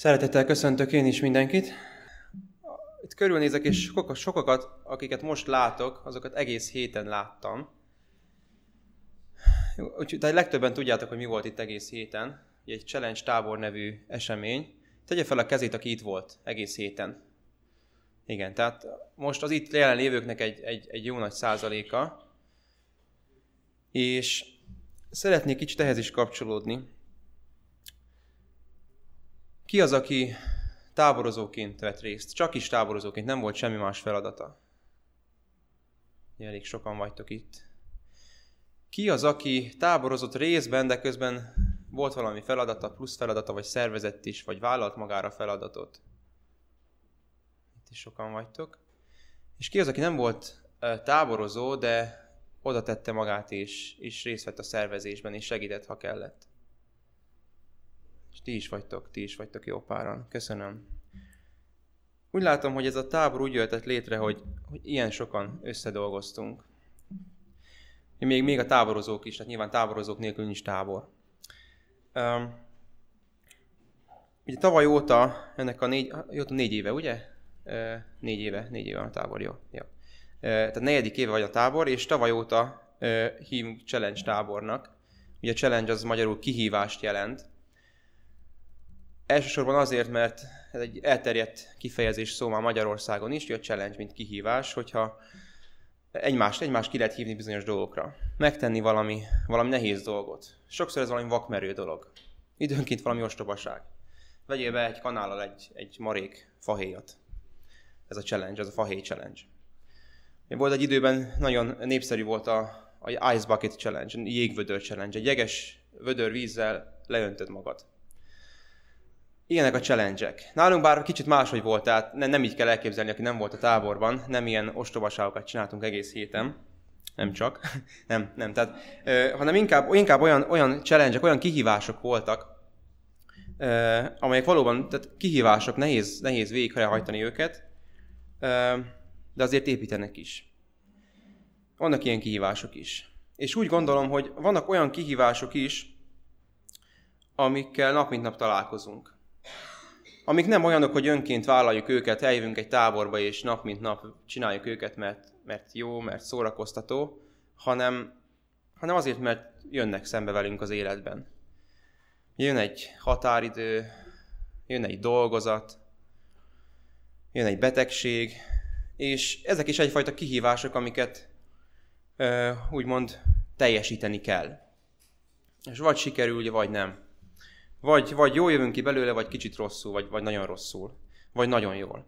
Szeretettel köszöntök én is mindenkit. Itt körülnézek, és sokakat, akiket most látok, azokat egész héten láttam. Úgyhogy legtöbben tudjátok, hogy mi volt itt egész héten. Egy Challenge tábor nevű esemény. Tegye fel a kezét, aki itt volt egész héten. Igen, tehát most az itt jelenlévőknek egy, egy, egy jó nagy százaléka. És szeretnék kicsit ehhez is kapcsolódni. Ki az, aki táborozóként vett részt? Csak is táborozóként, nem volt semmi más feladata. Elég sokan vagytok itt. Ki az, aki táborozott részben, de közben volt valami feladata, plusz feladata, vagy szervezett is, vagy vállalt magára feladatot? Itt is sokan vagytok. És ki az, aki nem volt táborozó, de oda tette magát, és, és részt vett a szervezésben, és segített, ha kellett? És ti is vagytok, ti is vagytok jó páran. Köszönöm. Úgy látom, hogy ez a tábor úgy jöhetett létre, hogy, hogy ilyen sokan összedolgoztunk. Még, még a táborozók is, tehát nyilván táborozók nélkül nincs tábor. Um, ugye tavaly óta, ennek a négy, jóta négy éve, ugye? Uh, négy éve, négy éve a tábor, jó. jó. Tehát negyedik éve vagy a tábor, és tavaly óta uh, hívunk challenge tábornak. Ugye a challenge az magyarul kihívást jelent, Elsősorban azért, mert ez egy elterjedt kifejezés szó már Magyarországon is, hogy a challenge, mint kihívás, hogyha egymást, egymást ki lehet hívni bizonyos dolgokra. Megtenni valami, valami nehéz dolgot. Sokszor ez valami vakmerő dolog. Időnként valami ostobaság. Vegyél be egy kanállal egy, egy marék fahéjat. Ez a challenge, ez a fahéj challenge. Volt egy időben nagyon népszerű volt a, a Ice Bucket Challenge, a jégvödör challenge. Egy jeges vödör vízzel leöntöd magad ilyenek a challenge-ek. Nálunk bár kicsit máshogy volt, tehát ne, nem így kell elképzelni, aki nem volt a táborban, nem ilyen ostobaságokat csináltunk egész héten, nem csak, nem, nem, tehát, ö, hanem inkább, inkább olyan, olyan challenge olyan kihívások voltak, ö, amelyek valóban, tehát kihívások, nehéz, nehéz végighajtani őket, ö, de azért építenek is. Vannak ilyen kihívások is. És úgy gondolom, hogy vannak olyan kihívások is, amikkel nap mint nap találkozunk amik nem olyanok, hogy önként vállaljuk őket, eljövünk egy táborba, és nap mint nap csináljuk őket, mert, mert jó, mert szórakoztató, hanem, hanem azért, mert jönnek szembe velünk az életben. Jön egy határidő, jön egy dolgozat, jön egy betegség, és ezek is egyfajta kihívások, amiket ö, úgymond teljesíteni kell. És vagy sikerül, vagy nem. Vagy, vagy jól jövünk ki belőle, vagy kicsit rosszul, vagy, vagy nagyon rosszul. Vagy nagyon jól.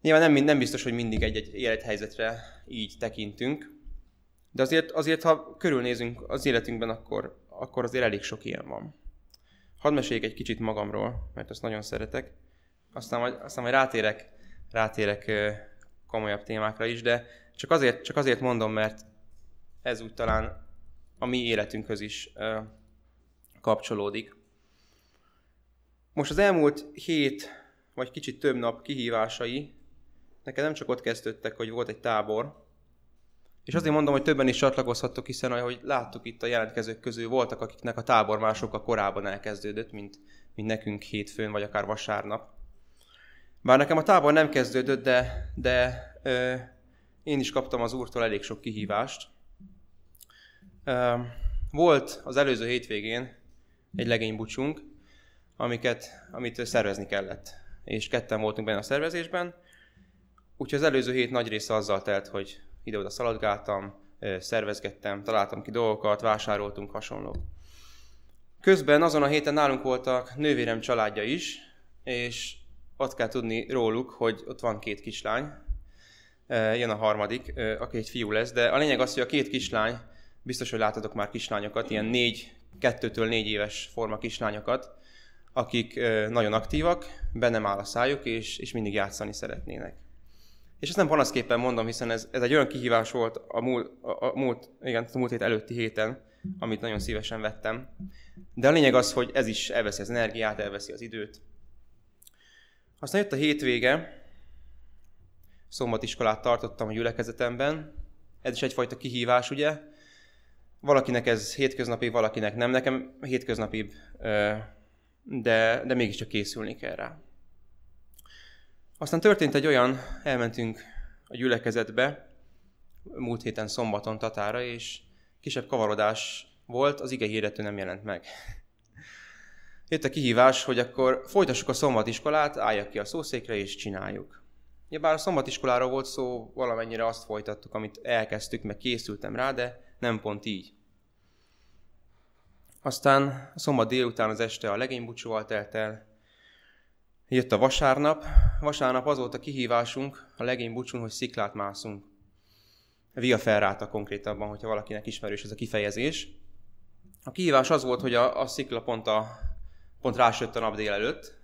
Nyilván nem, nem biztos, hogy mindig egy-egy élethelyzetre így tekintünk, de azért, azért ha körülnézünk az életünkben, akkor, akkor azért elég sok ilyen van. Hadd meséljek egy kicsit magamról, mert azt nagyon szeretek. Aztán majd, aztán majd rátérek, rátérek komolyabb témákra is, de csak azért, csak azért mondom, mert ez úgy talán a mi életünkhöz is kapcsolódik. Most az elmúlt hét, vagy kicsit több nap kihívásai nekem nem csak ott kezdődtek, hogy volt egy tábor, és azért mondom, hogy többen is csatlakozhattok, hiszen ahogy láttuk itt a jelentkezők közül, voltak, akiknek a tábor már sokkal korábban elkezdődött, mint, mint nekünk hétfőn, vagy akár vasárnap. Bár nekem a tábor nem kezdődött, de, de ö, én is kaptam az úrtól elég sok kihívást. Ö, volt az előző hétvégén egy legénybucsunk, amiket, amit szervezni kellett. És ketten voltunk benne a szervezésben, úgyhogy az előző hét nagy része azzal telt, hogy ide-oda szaladgáltam, szervezgettem, találtam ki dolgokat, vásároltunk hasonlók. Közben azon a héten nálunk voltak nővérem családja is, és ott kell tudni róluk, hogy ott van két kislány, jön a harmadik, aki egy fiú lesz, de a lényeg az, hogy a két kislány, biztos, hogy láttatok már kislányokat, ilyen négy kettőtől négy éves forma kislányokat, akik nagyon aktívak, bennem áll a szájuk, és, és mindig játszani szeretnének. És ezt nem panaszképpen mondom, hiszen ez, ez egy olyan kihívás volt a múlt, a, a múlt, igen, a múlt hét előtti héten, amit nagyon szívesen vettem. De a lényeg az, hogy ez is elveszi az energiát, elveszi az időt. Aztán jött a hétvége, szombatiskolát tartottam a gyülekezetemben. Ez is egyfajta kihívás, ugye? Valakinek ez hétköznapi, valakinek nem. Nekem hétköznapi de, de mégiscsak készülni kell rá. Aztán történt egy olyan, elmentünk a gyülekezetbe, múlt héten szombaton Tatára, és kisebb kavarodás volt, az ige hirdető nem jelent meg. Jött a kihívás, hogy akkor folytassuk a szombatiskolát, álljak ki a szószékre és csináljuk. Ja, bár a szombatiskoláról volt szó, valamennyire azt folytattuk, amit elkezdtük, meg készültem rá, de nem pont így. Aztán a szombat délután az este a legénybúcsúval telt el, Jött a vasárnap. Vasárnap az volt a kihívásunk a legénybúcsún, hogy sziklát mászunk. Via ferráta konkrétabban, hogyha valakinek ismerős ez a kifejezés. A kihívás az volt, hogy a, a szikla pont, a, pont rásött a nap délelőtt,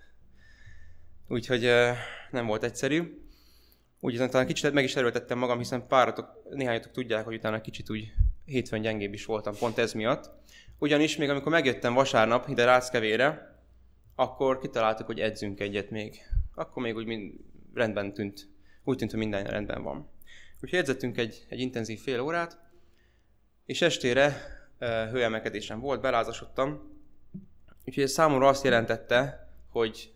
úgyhogy nem volt egyszerű. Úgy talán kicsit meg is erőltettem magam, hiszen páratok, néhányatok tudják, hogy utána kicsit úgy hétfőn gyengébb is voltam, pont ez miatt. Ugyanis még amikor megjöttem vasárnap ide Ráckevére, akkor kitaláltuk, hogy edzünk egyet még. Akkor még úgy mind rendben tűnt. Úgy tűnt, hogy minden rendben van. Úgyhogy edzettünk egy, egy intenzív fél órát, és estére hőemelkedésem volt, belázasodtam, úgyhogy ez számomra azt jelentette, hogy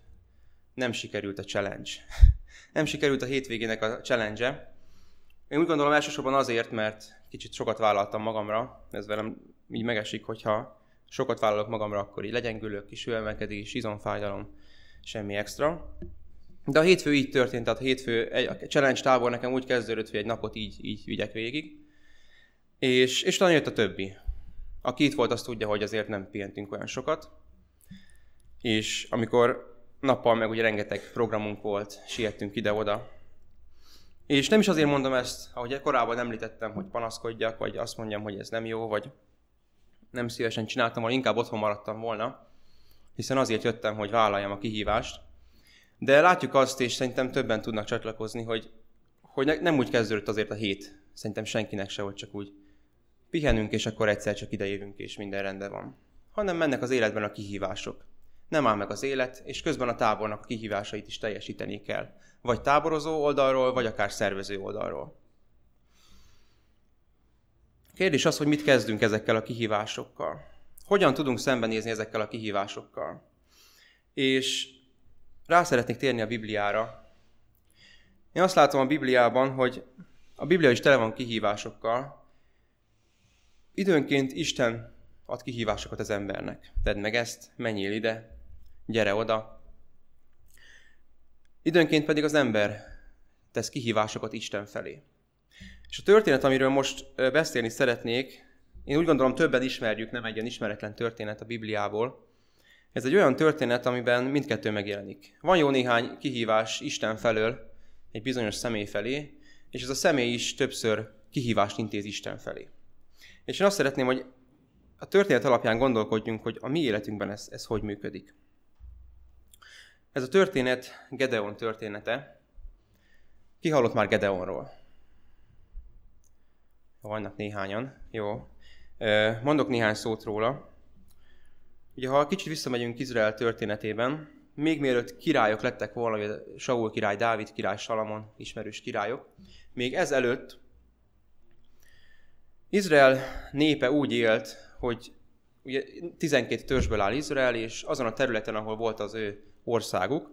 nem sikerült a challenge. nem sikerült a hétvégének a challenge-e. Én úgy gondolom elsősorban azért, mert kicsit sokat vállaltam magamra, ez velem így megesik, hogyha sokat vállalok magamra, akkor így legyengülök, kis hőemelkedés, izomfájdalom, semmi extra. De a hétfő így történt, tehát a hétfő, egy, a challenge tábor nekem úgy kezdődött, hogy egy napot így, így vigyek végig. És, és talán jött a többi. Aki itt volt, az tudja, hogy azért nem pihentünk olyan sokat. És amikor nappal meg ugye rengeteg programunk volt, siettünk ide-oda. És nem is azért mondom ezt, ahogy korábban említettem, hogy panaszkodjak, vagy azt mondjam, hogy ez nem jó, vagy nem szívesen csináltam volna, inkább otthon maradtam volna, hiszen azért jöttem, hogy vállaljam a kihívást. De látjuk azt, és szerintem többen tudnak csatlakozni, hogy, hogy nem úgy kezdődött azért a hét. Szerintem senkinek se, hogy csak úgy pihenünk, és akkor egyszer csak idejövünk, és minden rendben van. Hanem mennek az életben a kihívások. Nem áll meg az élet, és közben a tábornak a kihívásait is teljesíteni kell. Vagy táborozó oldalról, vagy akár szervező oldalról. Kérdés az, hogy mit kezdünk ezekkel a kihívásokkal. Hogyan tudunk szembenézni ezekkel a kihívásokkal. És rá szeretnék térni a Bibliára. Én azt látom a Bibliában, hogy a Biblia is tele van kihívásokkal. Időnként Isten ad kihívásokat az embernek. Tedd meg ezt, menjél ide, gyere oda. Időnként pedig az ember tesz kihívásokat Isten felé. És a történet, amiről most beszélni szeretnék, én úgy gondolom többen ismerjük, nem egy ilyen ismeretlen történet a Bibliából. Ez egy olyan történet, amiben mindkettő megjelenik. Van jó néhány kihívás Isten felől, egy bizonyos személy felé, és ez a személy is többször kihívást intéz Isten felé. És én azt szeretném, hogy a történet alapján gondolkodjunk, hogy a mi életünkben ez, ez hogy működik. Ez a történet Gedeon története. Ki hallott már Gedeonról? Vannak néhányan. Jó. Mondok néhány szót róla. Ugye, ha kicsit visszamegyünk Izrael történetében, még mielőtt királyok lettek volna, Saul király, Dávid király, Salamon ismerős királyok, még ezelőtt Izrael népe úgy élt, hogy ugye 12 törzsből áll Izrael, és azon a területen, ahol volt az ő országuk,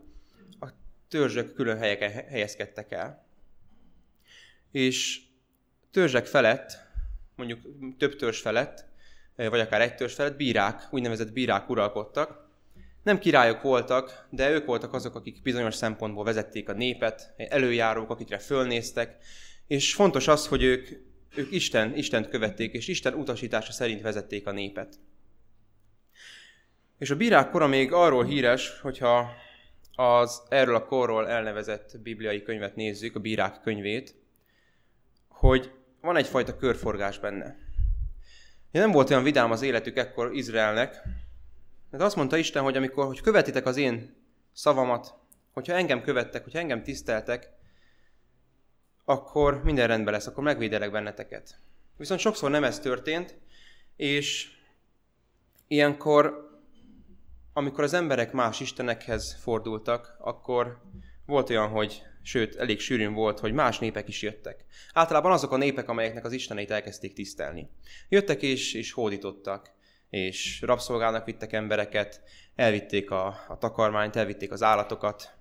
a törzsök külön helyeken helyezkedtek el. És törzsek felett, mondjuk több törzs felett, vagy akár egy törzs felett bírák, úgynevezett bírák uralkodtak. Nem királyok voltak, de ők voltak azok, akik bizonyos szempontból vezették a népet, előjárók, akikre fölnéztek, és fontos az, hogy ők, ők Isten, Istent követték, és Isten utasítása szerint vezették a népet. És a bírák kora még arról híres, hogyha az erről a korról elnevezett bibliai könyvet nézzük, a bírák könyvét, hogy van egyfajta körforgás benne. Nem volt olyan vidám az életük ekkor Izraelnek, mert azt mondta Isten, hogy amikor hogy követitek az én szavamat, hogyha engem követtek, hogyha engem tiszteltek, akkor minden rendben lesz, akkor megvédelek benneteket. Viszont sokszor nem ez történt, és ilyenkor, amikor az emberek más istenekhez fordultak, akkor volt olyan, hogy sőt, elég sűrűn volt, hogy más népek is jöttek. Általában azok a népek, amelyeknek az isteneit elkezdték tisztelni. Jöttek és, és hódítottak, és rabszolgának vittek embereket, elvitték a, a takarmányt, elvitték az állatokat.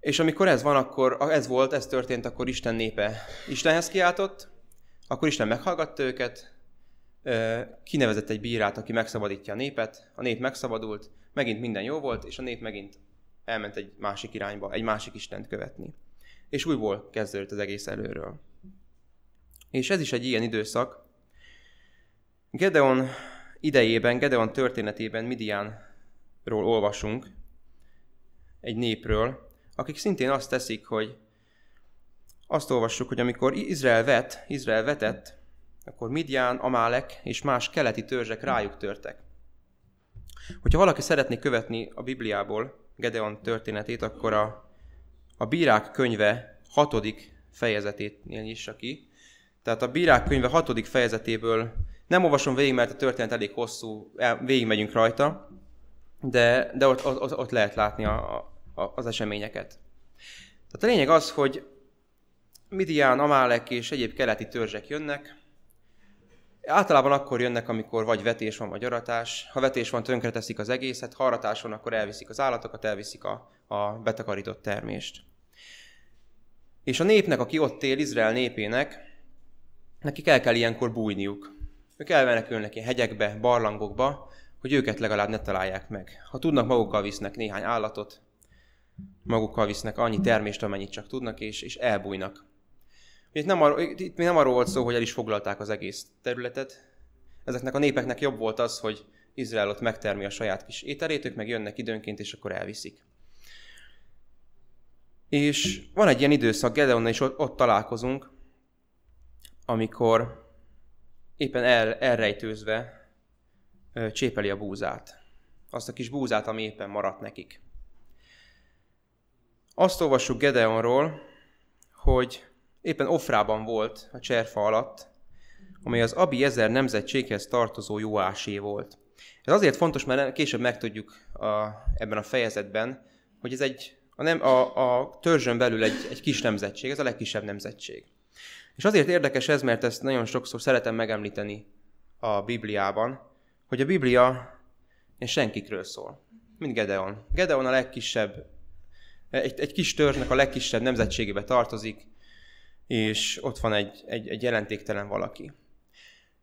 És amikor ez van, akkor ez volt, ez történt, akkor Isten népe Istenhez kiáltott, akkor Isten meghallgatta őket, kinevezett egy bírát, aki megszabadítja a népet, a nép megszabadult, megint minden jó volt, és a nép megint elment egy másik irányba, egy másik Istent követni. És újból kezdődött az egész előről. És ez is egy ilyen időszak. Gedeon idejében, Gedeon történetében Midianról olvasunk, egy népről, akik szintén azt teszik, hogy azt olvassuk, hogy amikor Izrael vet, Izrael vetett, akkor Midian, Amálek és más keleti törzsek rájuk törtek. Hogyha valaki szeretné követni a Bibliából Gedeon történetét, akkor a, a Bírák könyve hatodik fejezeténél nyissa ki. Tehát a Bírák könyve hatodik fejezetéből nem olvasom végig, mert a történet elég hosszú, végigmegyünk rajta, de, de ott, ott, ott lehet látni a, a, az eseményeket. Tehát a lényeg az, hogy Midian, Amálek és egyéb keleti törzsek jönnek, Általában akkor jönnek, amikor vagy vetés van, vagy aratás. Ha vetés van, tönkreteszik az egészet, ha aratás van, akkor elviszik az állatokat, elviszik a, a betakarított termést. És a népnek, aki ott él, Izrael népének, nekik el kell ilyenkor bújniuk. Ők elmenekülnek ilyen hegyekbe, barlangokba, hogy őket legalább ne találják meg. Ha tudnak, magukkal visznek néhány állatot, magukkal visznek annyi termést, amennyit csak tudnak, és, és elbújnak. Itt, nem ar- itt nem arról volt szó, hogy el is foglalták az egész területet. Ezeknek a népeknek jobb volt az, hogy Izrael ott megtermi a saját kis ételét, ők meg jönnek időnként, és akkor elviszik. És van egy ilyen időszak, Gedeonnal is ott, ott találkozunk, amikor éppen el, elrejtőzve ö, csépeli a búzát. Azt a kis búzát, ami éppen maradt nekik. Azt olvassuk Gedeonról, hogy éppen Ofrában volt a cserfa alatt, amely az Abi ezer nemzetséghez tartozó Jóásé volt. Ez azért fontos, mert később megtudjuk a, ebben a fejezetben, hogy ez egy a, nem, a, a törzsön belül egy, egy kis nemzetség, ez a legkisebb nemzetség. És azért érdekes ez, mert ezt nagyon sokszor szeretem megemlíteni a Bibliában, hogy a Biblia senkikről szól, mint Gedeon. Gedeon a legkisebb, egy, egy kis törzsnek a legkisebb nemzetségébe tartozik, és ott van egy, egy, egy jelentéktelen valaki.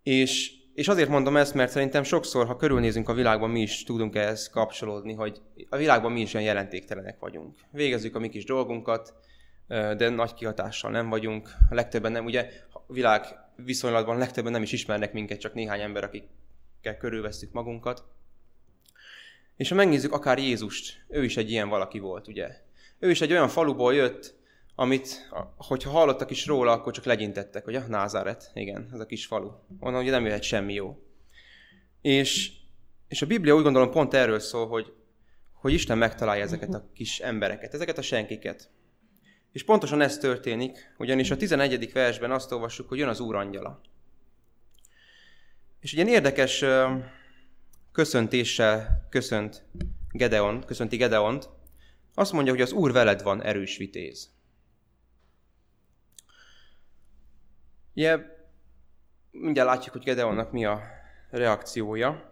És, és azért mondom ezt, mert szerintem sokszor, ha körülnézünk a világban, mi is tudunk ehhez kapcsolódni, hogy a világban mi is olyan jelentéktelenek vagyunk. Végezzük a mi kis dolgunkat, de nagy kihatással nem vagyunk. A legtöbben nem, ugye a világ viszonylatban legtöbben nem is ismernek minket, csak néhány ember, akikkel körülvesztük magunkat. És ha megnézzük akár Jézust, ő is egy ilyen valaki volt, ugye? Ő is egy olyan faluból jött, amit, hogyha hallottak is róla, akkor csak legyintettek, hogy a Názáret, igen, ez a kis falu. Onnan ugye nem jöhet semmi jó. És, és a Biblia úgy gondolom pont erről szól, hogy, hogy Isten megtalálja ezeket a kis embereket, ezeket a senkiket. És pontosan ez történik, ugyanis a 11. versben azt olvassuk, hogy jön az Úr angyala. És egy ilyen érdekes köszöntéssel köszönt Gedeon, köszönti Gedeont, azt mondja, hogy az Úr veled van, erős vitéz. Ugye, mindjárt látjuk, hogy Gedeonnak mi a reakciója,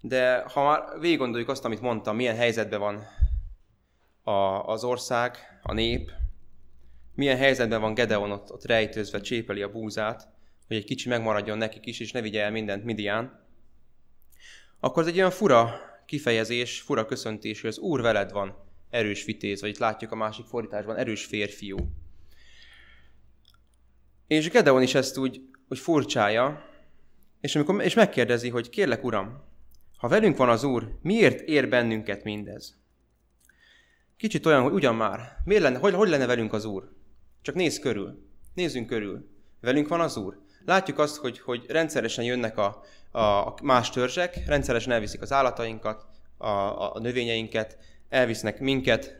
de ha már végig gondoljuk azt, amit mondtam, milyen helyzetben van a, az ország, a nép, milyen helyzetben van Gedeon ott, ott rejtőzve, csépeli a búzát, hogy egy kicsi megmaradjon neki is, és ne vigye el mindent Midian, akkor ez egy olyan fura kifejezés, fura köszöntés, hogy az Úr veled van, erős vitéz, vagy itt látjuk a másik fordításban, erős férfiú. És Gedeon is ezt úgy, úgy furcsája, és, amikor, és megkérdezi, hogy kérlek, Uram, ha velünk van az Úr, miért ér bennünket mindez? Kicsit olyan, hogy ugyan már, miért lenne, hogy, hogy lenne velünk az Úr? Csak nézz körül, nézzünk körül. Velünk van az Úr. Látjuk azt, hogy, hogy rendszeresen jönnek a, a más törzsek, rendszeresen elviszik az állatainkat, a, a, növényeinket, elvisznek minket,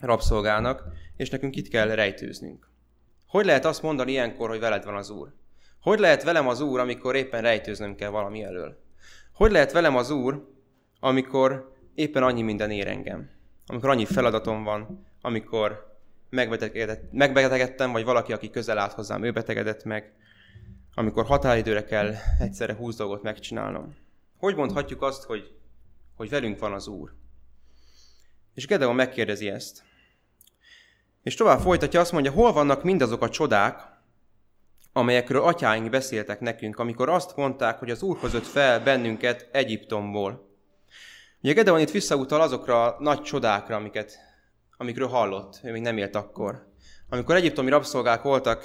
rabszolgálnak, és nekünk itt kell rejtőznünk. Hogy lehet azt mondani ilyenkor, hogy veled van az Úr? Hogy lehet velem az Úr, amikor éppen rejtőznöm kell valami elől? Hogy lehet velem az Úr, amikor éppen annyi minden ér engem? Amikor annyi feladatom van, amikor megbetegedtem, vagy valaki, aki közel állt hozzám, ő betegedett meg, amikor határidőre kell egyszerre húsz dolgot megcsinálnom. Hogy mondhatjuk azt, hogy, hogy velünk van az Úr? És Gedeon megkérdezi ezt. És tovább folytatja, azt mondja, hol vannak mindazok a csodák, amelyekről atyáink beszéltek nekünk, amikor azt mondták, hogy az Úr hozott fel bennünket Egyiptomból. Ugye Gedeon itt visszautal azokra a nagy csodákra, amiket, amikről hallott, ő még nem élt akkor. Amikor egyiptomi rabszolgák voltak,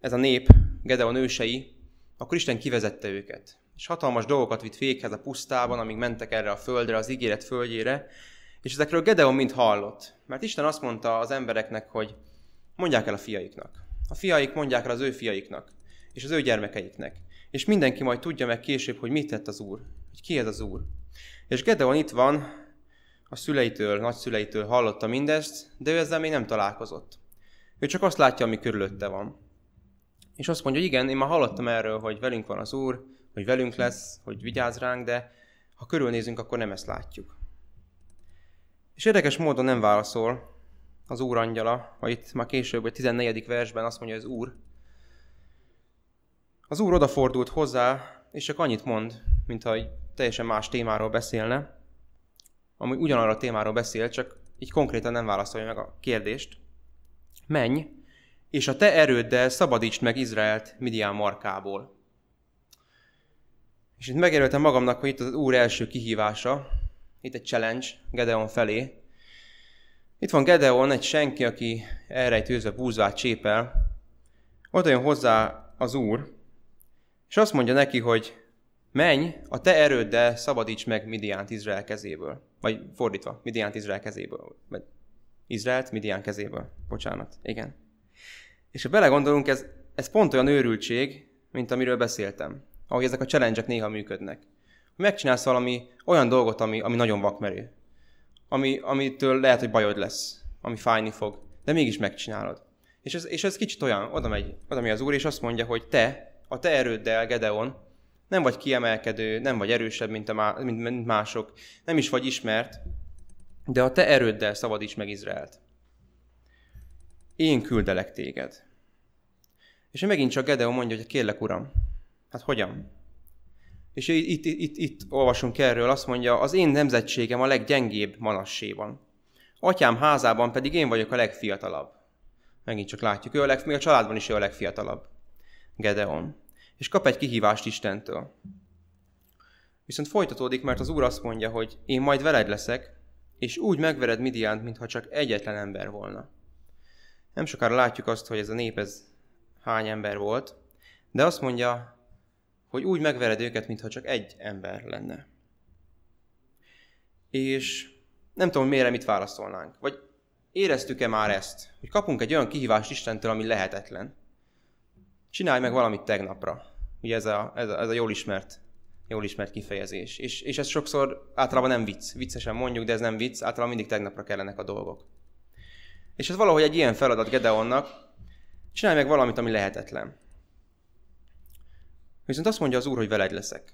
ez a nép, Gedeon ősei, akkor Isten kivezette őket. És hatalmas dolgokat vitt véghez a pusztában, amíg mentek erre a földre, az ígéret földjére, és ezekről Gedeon mind hallott. Mert Isten azt mondta az embereknek, hogy mondják el a fiaiknak. A fiaik mondják el az ő fiaiknak, és az ő gyermekeiknek. És mindenki majd tudja meg később, hogy mit tett az Úr, hogy ki ez az Úr. És Gedeon itt van, a szüleitől, nagyszüleitől hallotta mindezt, de ő ezzel még nem találkozott. Ő csak azt látja, ami körülötte van. És azt mondja, hogy igen, én már hallottam erről, hogy velünk van az Úr, hogy velünk lesz, hogy vigyáz ránk, de ha körülnézünk, akkor nem ezt látjuk. És érdekes módon nem válaszol az Úr angyala, vagy itt már később, a 14. versben azt mondja, hogy az Úr. Az Úr odafordult hozzá, és csak annyit mond, mintha egy teljesen más témáról beszélne, ami ugyanarra a témáról beszél, csak így konkrétan nem válaszolja meg a kérdést. Menj, és a te erőddel szabadítsd meg Izraelt Midian markából. És itt megjelöltem magamnak, hogy itt az Úr első kihívása, itt egy challenge Gedeon felé. Itt van Gedeon, egy senki, aki elrejtőzve búzvát csépel. Oda jön hozzá az Úr, és azt mondja neki, hogy menj, a te erőddel szabadíts meg Midiánt Izrael kezéből. Vagy fordítva, Midiánt Izrael kezéből. Vagy Izraelt Midián kezéből. Bocsánat, igen. És ha belegondolunk, ez, ez pont olyan őrültség, mint amiről beszéltem. Ahogy ezek a challenge néha működnek. Megcsinálsz valami olyan dolgot, ami, ami nagyon vakmerő. Ami, amitől lehet, hogy bajod lesz. Ami fájni fog. De mégis megcsinálod. És ez, és ez kicsit olyan, oda megy, oda megy az úr, és azt mondja, hogy te, a te erőddel, Gedeon, nem vagy kiemelkedő, nem vagy erősebb, mint, a má, mint, mint mások, nem is vagy ismert, de a te erőddel szabadíts meg Izraelt. Én küldelek téged. És megint csak Gedeon mondja, hogy kérlek, uram, hát hogyan? És itt, itt, itt, itt olvasunk erről, azt mondja, az én nemzetségem a leggyengébb manasséban. Atyám házában pedig én vagyok a legfiatalabb. Megint csak látjuk, ő a, leg, még a családban is ő a legfiatalabb. Gedeon. És kap egy kihívást Istentől. Viszont folytatódik, mert az Úr azt mondja, hogy én majd veled leszek, és úgy megvered Midiánt, mintha csak egyetlen ember volna. Nem sokára látjuk azt, hogy ez a nép ez hány ember volt, de azt mondja, hogy úgy megvered őket, mintha csak egy ember lenne. És nem tudom, miért mit válaszolnánk. Vagy éreztük-e már ezt, hogy kapunk egy olyan kihívást Istentől, ami lehetetlen. Csinálj meg valamit tegnapra. Ugye ez a, ez a, ez a jól ismert jól ismert kifejezés. És, és ez sokszor általában nem vicc. Viccesen mondjuk, de ez nem vicc, általában mindig tegnapra kellenek a dolgok. És ez valahogy egy ilyen feladat Gedeonnak, csinálj meg valamit, ami lehetetlen. Viszont azt mondja az Úr, hogy veled leszek.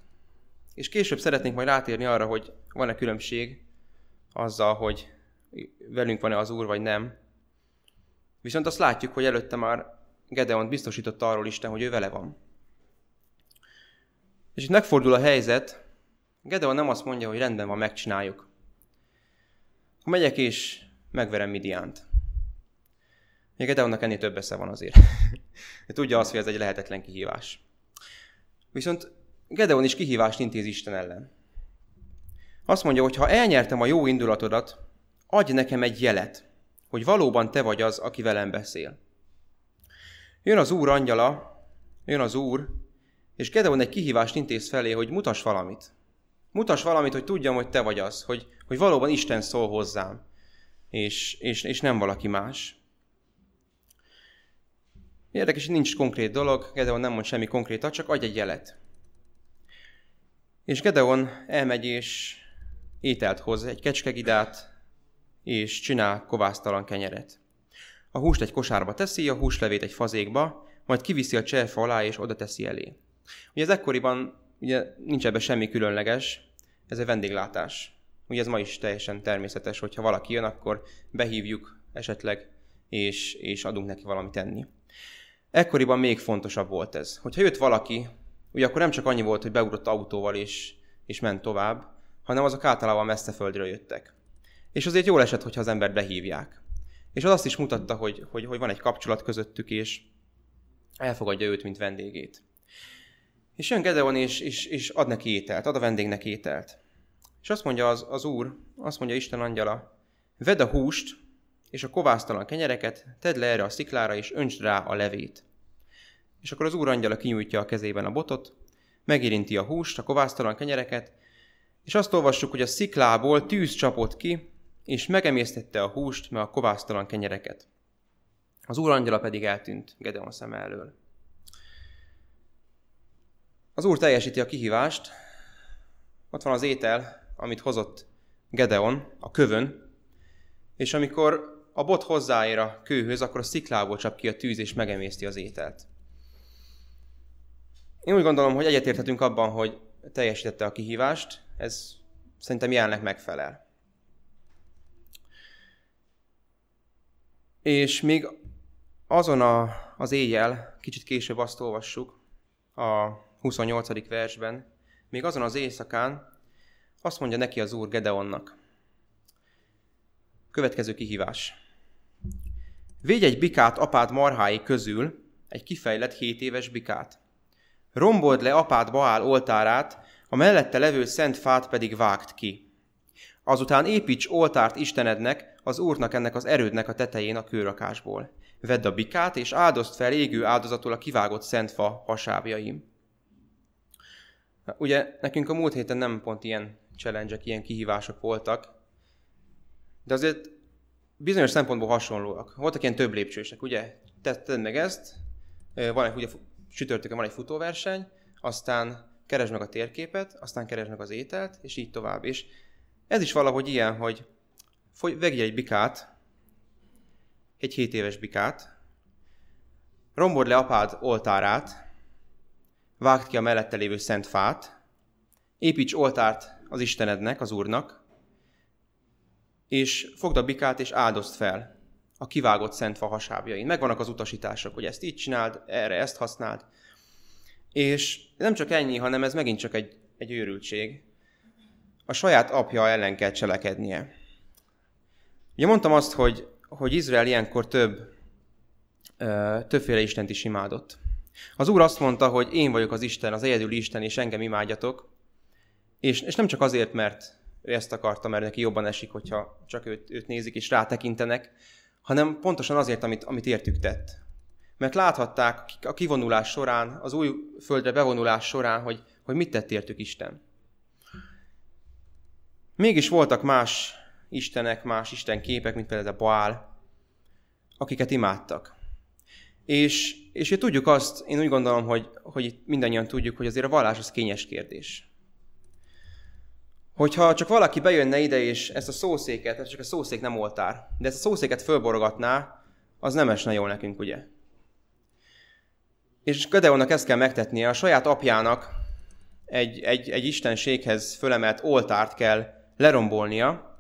És később szeretnénk majd rátérni arra, hogy van-e különbség azzal, hogy velünk van-e az Úr, vagy nem. Viszont azt látjuk, hogy előtte már Gedeon biztosított arról Isten, hogy ő vele van. És itt megfordul a helyzet, Gedeon nem azt mondja, hogy rendben van, megcsináljuk. Ha megyek és megverem Midiánt. Még Gedeonnak ennél több esze van azért. Tudja azt, hogy ez egy lehetetlen kihívás. Viszont Gedeon is kihívást intéz Isten ellen. Azt mondja, hogy ha elnyertem a jó indulatodat, adj nekem egy jelet, hogy valóban te vagy az, aki velem beszél. Jön az Úr angyala, jön az Úr, és Gedeon egy kihívást intéz felé, hogy mutas valamit. Mutas valamit, hogy tudjam, hogy te vagy az, hogy, hogy valóban Isten szól hozzám, és, és, és nem valaki más. Érdekes, hogy nincs konkrét dolog, Gedeon nem mond semmi konkrétat, csak adj egy jelet. És Gedeon elmegy és ételt hoz, egy kecskegidát, és csinál kovásztalan kenyeret. A húst egy kosárba teszi, a húslevét egy fazékba, majd kiviszi a cserfa alá és oda teszi elé. Ugye ez ekkoriban ugye nincs ebben semmi különleges, ez egy vendéglátás. Ugye ez ma is teljesen természetes, hogyha valaki jön, akkor behívjuk esetleg, és, és adunk neki valamit enni. Ekkoriban még fontosabb volt ez. Hogyha jött valaki, ugye akkor nem csak annyi volt, hogy beugrott autóval és, és ment tovább, hanem azok általában messze földről jöttek. És azért jól esett, hogyha az embert behívják. És az azt is mutatta, hogy, hogy, hogy van egy kapcsolat közöttük, és elfogadja őt, mint vendégét. És jön Gedeon, és, és, és ad neki ételt, ad a vendégnek ételt. És azt mondja az, az Úr, azt mondja Isten angyala, vedd a húst, és a kovásztalan kenyereket, tedd le erre a sziklára, és öntsd rá a levét. És akkor az Úr angyala kinyújtja a kezében a botot, megérinti a húst, a kovásztalan kenyereket, és azt olvassuk, hogy a sziklából tűz csapott ki, és megemésztette a húst, meg a kovásztalan kenyereket. Az úr angyala pedig eltűnt Gedeon szem elől. Az úr teljesíti a kihívást, ott van az étel, amit hozott Gedeon a kövön, és amikor a bot hozzáér a kőhöz, akkor a sziklából csap ki a tűz, és megemészti az ételt. Én úgy gondolom, hogy egyetérthetünk abban, hogy teljesítette a kihívást, ez szerintem jelenleg megfelel. És még azon a, az éjjel, kicsit később azt olvassuk a 28. versben, még azon az éjszakán azt mondja neki az Úr Gedeonnak. Következő kihívás. Védj egy bikát apád marhái közül, egy kifejlett 7 éves bikát. Rombold le apád Baál oltárát, a mellette levő szent fát pedig vágd ki. Azután építs oltárt Istenednek, az Úrnak ennek az erődnek a tetején a kőrakásból. Vedd a bikát, és áldozd fel égő áldozatul a kivágott szent fa hasábjaim. Ugye nekünk a múlt héten nem pont ilyen challenge ilyen kihívások voltak, de azért bizonyos szempontból hasonlóak. Voltak ilyen több lépcsősek, ugye? Tedd meg ezt, van egy, ugye sütörtökön van egy futóverseny, aztán keresd meg a térképet, aztán keresd meg az ételt, és így tovább. És ez is valahogy ilyen, hogy vegj egy bikát, egy 7 éves bikát, rombord le apád oltárát, vágd ki a mellette lévő szent fát, építs oltárt az Istenednek, az Úrnak, és fogd a bikát és áldozd fel a kivágott szent fa hasábjain. Megvannak az utasítások, hogy ezt így csináld, erre ezt használd. És nem csak ennyi, hanem ez megint csak egy, egy őrültség. A saját apja ellen kell cselekednie. Ugye mondtam azt, hogy, hogy Izrael ilyenkor több, többféle Istent is imádott. Az Úr azt mondta, hogy én vagyok az Isten, az egyedül Isten, és engem imádjatok. És, és nem csak azért, mert ő ezt akarta, mert neki jobban esik, hogyha csak őt, őt nézik és rátekintenek, hanem pontosan azért, amit, amit értük tett. Mert láthatták a kivonulás során, az új földre bevonulás során, hogy, hogy mit tett értük Isten. Mégis voltak más istenek, más isten képek, mint például a Baál, akiket imádtak. És, és én tudjuk azt, én úgy gondolom, hogy, hogy mindannyian tudjuk, hogy azért a vallás az kényes kérdés. Hogyha csak valaki bejönne ide, és ezt a szószéket, csak a szószék nem oltár, de ezt a szószéket fölborogatná, az nem esne jól nekünk, ugye? És Gedeonnak ezt kell megtetnie, a saját apjának egy, egy, egy istenséghez fölemelt oltárt kell lerombolnia,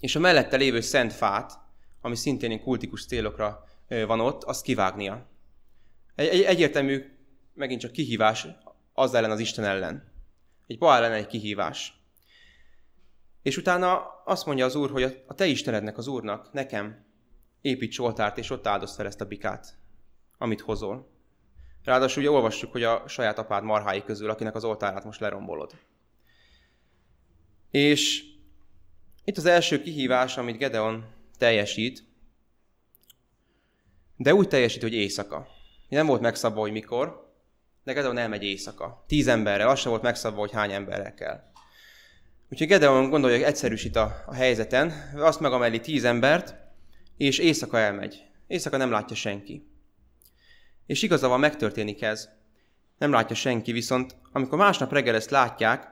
és a mellette lévő szent fát, ami szintén kultikus célokra van ott, azt kivágnia. Egy, egy egyértelmű, megint csak kihívás az ellen az Isten ellen. Egy Baal ellen egy kihívás. És utána azt mondja az Úr, hogy a te Istenednek, az Úrnak, nekem építs oltárt, és ott áldozd fel ezt a bikát, amit hozol. Ráadásul ugye olvassuk, hogy a saját apád marhái közül, akinek az oltárát most lerombolod. És itt az első kihívás, amit Gedeon teljesít, de úgy teljesít, hogy éjszaka. Nem volt megszabva, hogy mikor, de Gedeon elmegy éjszaka. Tíz emberrel, az sem volt megszabva, hogy hány emberrel kell. Úgyhogy Gedeon gondolja, hogy egyszerűsít a, a helyzeten, azt megameli tíz embert, és éjszaka elmegy. Éjszaka nem látja senki. És igaza van, megtörténik ez. Nem látja senki, viszont amikor másnap reggel ezt látják,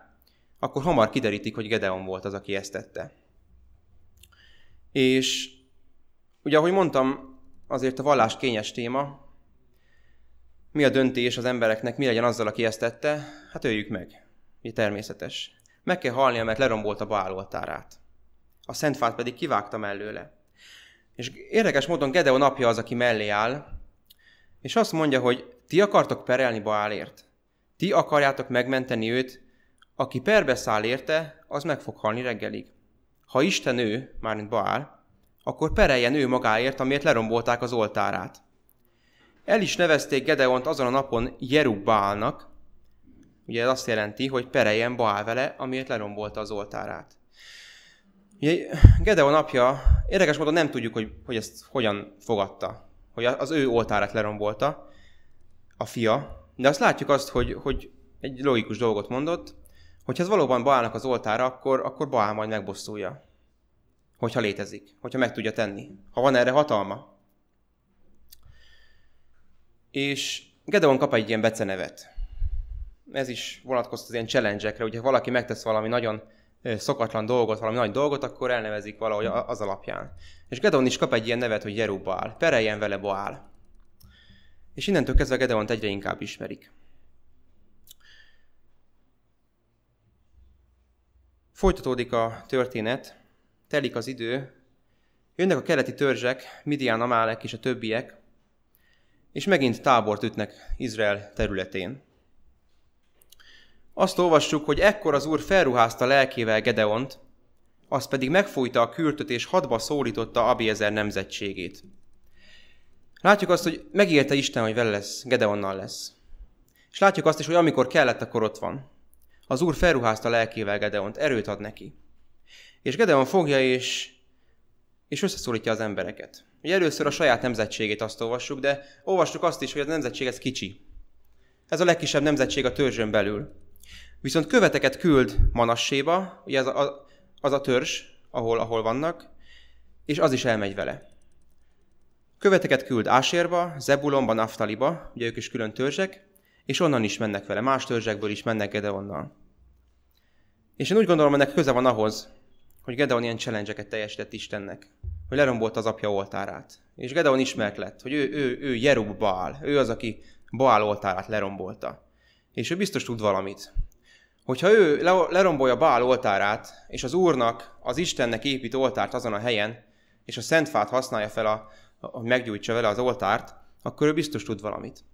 akkor hamar kiderítik, hogy Gedeon volt az, aki ezt tette. És ugye, ahogy mondtam, azért a vallás kényes téma. Mi a döntés az embereknek, mi legyen azzal, aki ezt tette? Hát öljük meg. Mi természetes. Meg kell halnia, mert lerombolta Baál oltárát. A szentfát pedig kivágta mellőle. És érdekes módon Gedeon napja az, aki mellé áll, És azt mondja, hogy ti akartok perelni Baálért. Ti akarjátok megmenteni őt, aki perbe száll érte, az meg fog halni reggelig. Ha Isten ő, mármint Baál, akkor pereljen ő magáért, amiért lerombolták az oltárát. El is nevezték Gedeont azon a napon Jerubbálnak, ugye ez azt jelenti, hogy pereljen Baál vele, amiért lerombolta az oltárát. Ugye Gedeon apja, érdekes módon nem tudjuk, hogy, hogy ezt hogyan fogadta, hogy az ő oltárát lerombolta a fia, de azt látjuk azt, hogy, hogy egy logikus dolgot mondott, hogyha ez valóban Baálnak az oltára, akkor, akkor Baál majd megbosszulja. Hogyha létezik, hogyha meg tudja tenni, ha van erre hatalma. És Gedeon kap egy ilyen becenevet. Ez is vonatkozott az ilyen challenge-ekre, hogyha valaki megtesz valami nagyon szokatlan dolgot, valami nagy dolgot, akkor elnevezik valahogy az alapján. És Gedeon is kap egy ilyen nevet, hogy Jerubbaal. Pereljen vele Baál. És innentől kezdve Gedeont egyre inkább ismerik. Folytatódik a történet, telik az idő, jönnek a keleti törzsek, Midian, Amálek és a többiek, és megint tábort ütnek Izrael területén. Azt olvassuk, hogy ekkor az úr felruházta lelkével Gedeont, az pedig megfújta a kürtöt és hadba szólította Abiezer nemzetségét. Látjuk azt, hogy megérte Isten, hogy vele lesz, Gedeonnal lesz. És látjuk azt is, hogy amikor kellett, akkor ott van. Az úr felruházta lelkével Gedeont, erőt ad neki. És Gedeon fogja és, és összeszólítja az embereket. Ugye először a saját nemzetségét azt olvassuk, de olvassuk azt is, hogy a nemzetség ez kicsi. Ez a legkisebb nemzetség a törzsön belül. Viszont követeket küld Manasséba, ugye az a, az a törzs, ahol, ahol vannak, és az is elmegy vele. Követeket küld Ásérba, Zebulonba, Naftaliba, ugye ők is külön törzsek, és onnan is mennek vele, más törzsekből is mennek Gedeonnal. És én úgy gondolom, ennek köze van ahhoz, hogy Gedeon ilyen challenge teljesített Istennek, hogy lerombolt az apja oltárát. És Gedeon ismert lett, hogy ő, ő, ő Jerub Baal, ő az, aki Baal oltárát lerombolta. És ő biztos tud valamit. Hogyha ő lerombolja Baal oltárát, és az Úrnak, az Istennek épít oltárt azon a helyen, és a szentfát használja fel, a, hogy meggyújtsa vele az oltárt, akkor ő biztos tud valamit.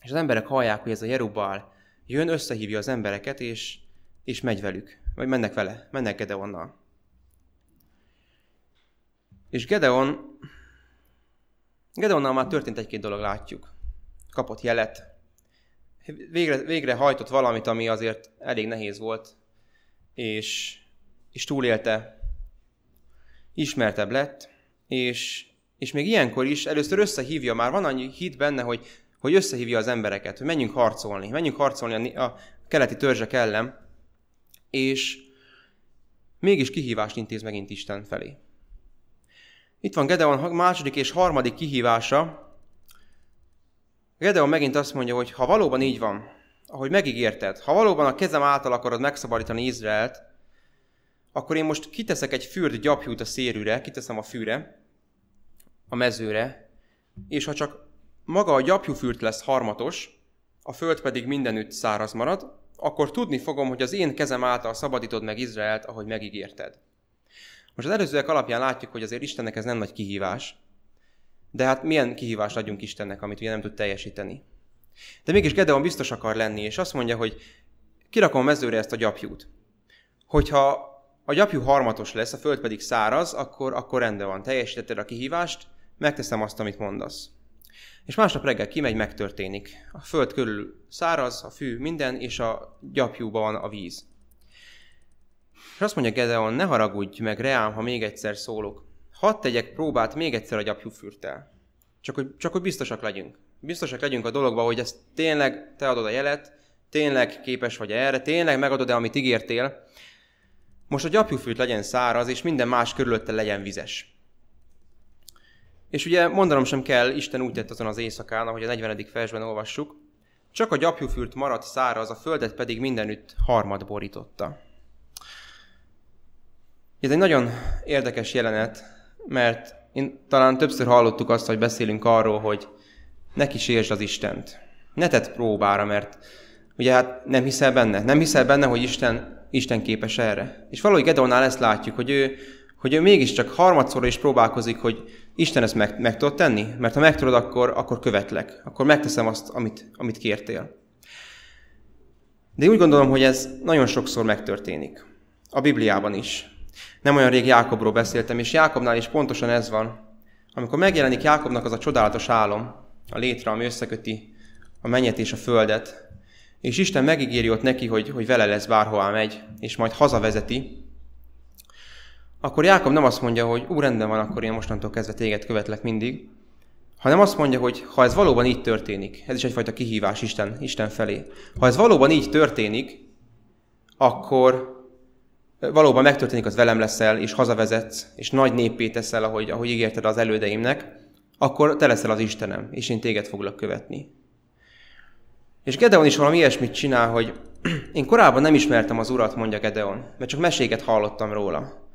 És az emberek hallják, hogy ez a Jerubál jön, összehívja az embereket, és, és megy velük. Vagy mennek vele, mennek Gedeonnal. És Gedeon, Gedeonnal már történt egy-két dolog, látjuk. Kapott jelet, végre, végre hajtott valamit, ami azért elég nehéz volt, és, és túlélte, ismertebb lett, és, és még ilyenkor is először összehívja, már van annyi hit benne, hogy, hogy összehívja az embereket, hogy menjünk harcolni, menjünk harcolni a, a keleti törzsek ellen, és mégis kihívást intéz megint Isten felé. Itt van Gedeon második és harmadik kihívása, Gedeon megint azt mondja, hogy ha valóban így van, ahogy megígérted, ha valóban a kezem által akarod megszabadítani Izraelt, akkor én most kiteszek egy fürd gyapjút a szérűre, kiteszem a fűre, a mezőre, és ha csak maga a gyapjúfürt lesz harmatos, a föld pedig mindenütt száraz marad, akkor tudni fogom, hogy az én kezem által szabadítod meg Izraelt, ahogy megígérted. Most az előzőek alapján látjuk, hogy azért Istennek ez nem nagy kihívás, de hát milyen kihívást adjunk Istennek, amit ugye nem tud teljesíteni. De mégis Gedeon biztos akar lenni, és azt mondja, hogy kirakom a mezőre ezt a gyapjút. Hogyha a gyapjú harmatos lesz, a föld pedig száraz, akkor, akkor rendben van, teljesítetted a kihívást, megteszem azt, amit mondasz. És másnap reggel kimegy, megtörténik. A föld körül száraz, a fű, minden, és a gyapjúban van a víz. És azt mondja Gedeon, ne haragudj meg reám, ha még egyszer szólok hadd tegyek próbát még egyszer a gyapjúfürtel. Csak hogy, csak hogy biztosak legyünk. Biztosak legyünk a dologban, hogy ezt tényleg te adod a jelet, tényleg képes vagy erre, tényleg megadod-e, amit ígértél. Most a gyapjúfűt legyen száraz, és minden más körülötte legyen vizes. És ugye mondanom sem kell, Isten úgy tett azon az éjszakán, ahogy a 40. versben olvassuk, csak a gyapjúfürt maradt száraz, a földet pedig mindenütt harmad borította. Ez egy nagyon érdekes jelenet, mert én talán többször hallottuk azt, hogy beszélünk arról, hogy ne kísérsd az Istent. Ne tedd próbára, mert ugye hát nem hiszel benne. Nem hiszel benne, hogy Isten, Isten képes erre. És valahogy Gedeonnál ezt látjuk, hogy ő hogy ő mégiscsak harmadszorra is próbálkozik, hogy Isten ezt meg, meg tudod tenni? Mert ha meg tudod, akkor, akkor követlek. Akkor megteszem azt, amit, amit kértél. De úgy gondolom, hogy ez nagyon sokszor megtörténik. A Bibliában is. Nem olyan rég Jákobról beszéltem, és Jákobnál is pontosan ez van. Amikor megjelenik Jákobnak az a csodálatos álom, a létre, ami összeköti a mennyet és a földet, és Isten megígéri ott neki, hogy, hogy vele lesz bárhová megy, és majd hazavezeti, akkor Jákob nem azt mondja, hogy ú, rendben van, akkor én mostantól kezdve téged követlek mindig, hanem azt mondja, hogy ha ez valóban így történik, ez is egyfajta kihívás Isten, Isten felé. Ha ez valóban így történik, akkor valóban megtörténik, az velem leszel, és hazavezetsz, és nagy néppé teszel, ahogy, ahogy ígérted az elődeimnek, akkor te leszel az Istenem, és én téged foglak követni. És Gedeon is valami ilyesmit csinál, hogy én korábban nem ismertem az urat, mondja Gedeon, mert csak meséket hallottam róla.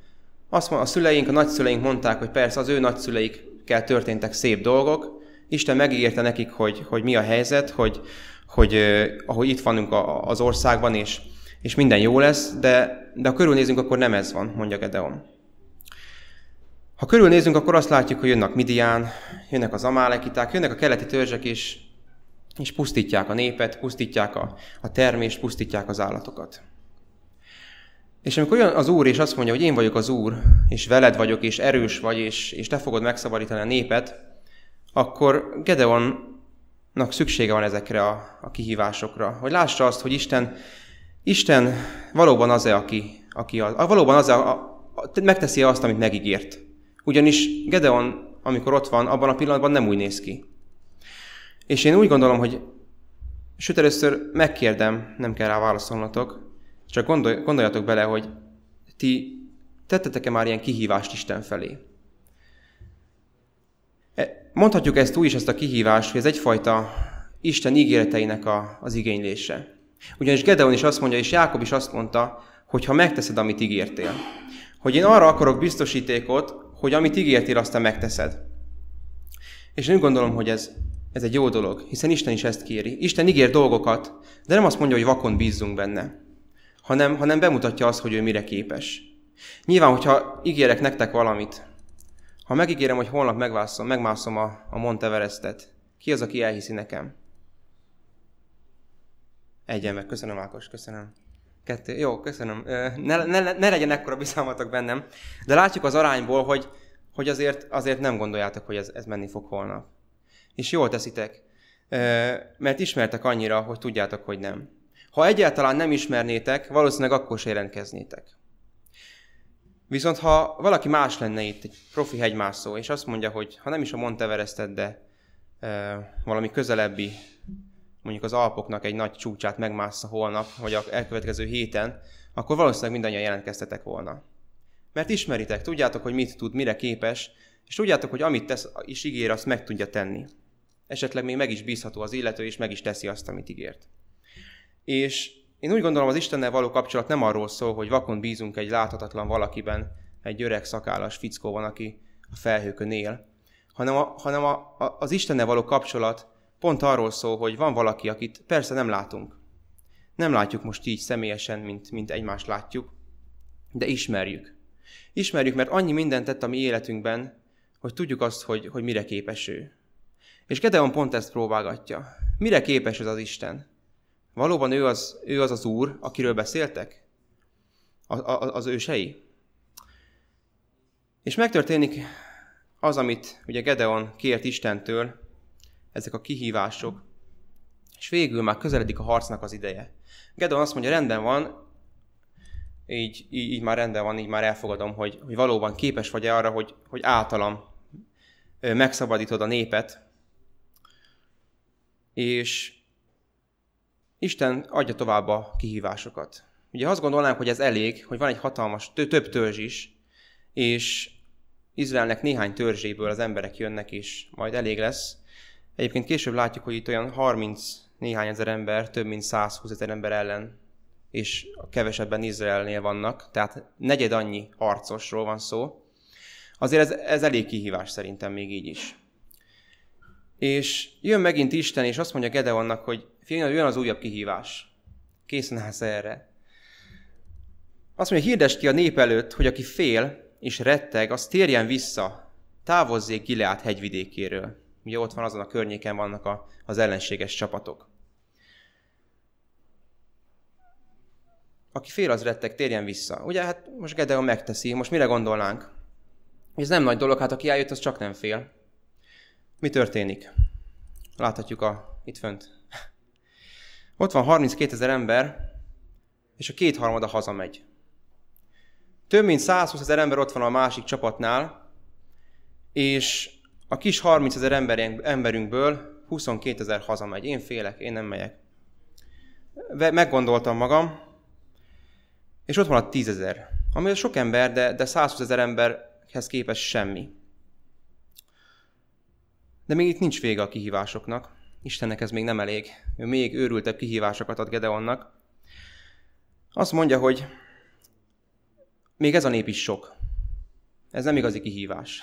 Azt mondja, a szüleink, a nagyszüleink mondták, hogy persze az ő nagyszüleikkel történtek szép dolgok, Isten megígérte nekik, hogy, hogy mi a helyzet, hogy, hogy ahogy itt vanunk az országban, és, és minden jó lesz, de, de ha körülnézünk, akkor nem ez van, mondja Gedeon. Ha körülnézünk, akkor azt látjuk, hogy jönnek Midian, jönnek az amálekiták, jönnek a keleti törzsek, és, és pusztítják a népet, pusztítják a, a termést, pusztítják az állatokat. És amikor jön az Úr, és azt mondja, hogy én vagyok az Úr, és veled vagyok, és erős vagy, és, és te fogod megszabadítani a népet, akkor Gedeonnak szüksége van ezekre a, a kihívásokra, hogy lássa azt, hogy Isten, Isten valóban az-e, aki, aki a, valóban az a, a, megteszi azt, amit megígért. Ugyanis Gedeon, amikor ott van, abban a pillanatban nem úgy néz ki. És én úgy gondolom, hogy sőt először megkérdem, nem kell rá válaszolnotok, csak gondolj, gondoljatok bele, hogy ti tettetek-e már ilyen kihívást Isten felé? E, mondhatjuk ezt úgy is, ezt a kihívást, hogy ez egyfajta Isten ígéreteinek a, az igénylése. Ugyanis Gedeon is azt mondja, és Jákob is azt mondta, hogy ha megteszed, amit ígértél. Hogy én arra akarok biztosítékot, hogy amit ígértél, azt te megteszed. És én úgy gondolom, hogy ez, ez egy jó dolog, hiszen Isten is ezt kéri. Isten ígér dolgokat, de nem azt mondja, hogy vakon bízzunk benne hanem, hanem bemutatja azt, hogy ő mire képes. Nyilván, hogyha ígérek nektek valamit, ha megígérem, hogy holnap megmászom, megmászom a, a Mont Everestet, ki az, aki elhiszi nekem? Egyen meg, köszönöm Ákos, köszönöm. Kettő, jó, köszönöm. Ne, ne, ne legyen ekkora bizalmatok bennem, de látjuk az arányból, hogy, hogy azért, azért nem gondoljátok, hogy ez, ez menni fog holnap. És jól teszitek, mert ismertek annyira, hogy tudjátok, hogy nem. Ha egyáltalán nem ismernétek, valószínűleg akkor se jelentkeznétek. Viszont ha valaki más lenne itt, egy profi hegymászó, és azt mondja, hogy ha nem is a Mont Everestet, de e, valami közelebbi, mondjuk az Alpoknak egy nagy csúcsát megmássza holnap, vagy a elkövetkező héten, akkor valószínűleg mindannyian jelentkeztetek volna. Mert ismeritek, tudjátok, hogy mit tud, mire képes, és tudjátok, hogy amit tesz és ígér, azt meg tudja tenni. Esetleg még meg is bízható az illető, és meg is teszi azt, amit ígért. És én úgy gondolom, az Istennel való kapcsolat nem arról szól, hogy vakon bízunk egy láthatatlan valakiben, egy öreg szakállas fickó van, aki a felhőkön él, hanem, a, hanem a, a, az Istennel való kapcsolat pont arról szól, hogy van valaki, akit persze nem látunk. Nem látjuk most így személyesen, mint, mint egymást látjuk, de ismerjük. Ismerjük, mert annyi mindent tett a mi életünkben, hogy tudjuk azt, hogy, hogy mire képes ő. És Gedeon pont ezt próbálgatja. Mire képes ez az Isten? Valóban ő az, ő az az Úr, akiről beszéltek? A, a, az ősei? És megtörténik az, amit ugye Gedeon kért Istentől, ezek a kihívások, és végül már közeledik a harcnak az ideje. Gedeon azt mondja, rendben van, így, így, így már rendben van, így már elfogadom, hogy, hogy valóban képes vagy arra, hogy, hogy általam megszabadítod a népet, és Isten adja tovább a kihívásokat. Ugye azt gondolnánk, hogy ez elég, hogy van egy hatalmas, több törzs is, és Izraelnek néhány törzséből az emberek jönnek, és majd elég lesz. Egyébként később látjuk, hogy itt olyan 30 néhány ezer ember, több mint 120 ezer ember ellen, és kevesebben Izraelnél vannak, tehát negyed annyi harcosról van szó. Azért ez, ez elég kihívás szerintem még így is. És jön megint Isten, és azt mondja Gedeonnak, hogy figyelj, jön az újabb kihívás. Készen állsz erre. Azt mondja, hirdest ki a nép előtt, hogy aki fél, és retteg, az térjen vissza, távozzék Gileát hegyvidékéről. Ugye ott van azon a környéken vannak a, az ellenséges csapatok. Aki fél, az retteg, térjen vissza. Ugye, hát most Gedeon megteszi, most mire gondolnánk? Ez nem nagy dolog, hát aki eljött, az csak nem fél. Mi történik? Láthatjuk a, itt fönt. Ott van 32 ezer ember, és a kétharmada hazamegy. Több mint 120 ezer ember ott van a másik csapatnál, és a kis 30 ezer emberünkből 22 ezer hazamegy. Én félek, én nem megyek. Meggondoltam magam, és ott van a 10 ezer. Ami sok ember, de, de 120 ezer emberhez képest semmi. De még itt nincs vége a kihívásoknak. Istennek ez még nem elég. Ő még őrültebb kihívásokat ad Gedeonnak. Azt mondja, hogy még ez a nép is sok. Ez nem igazi kihívás.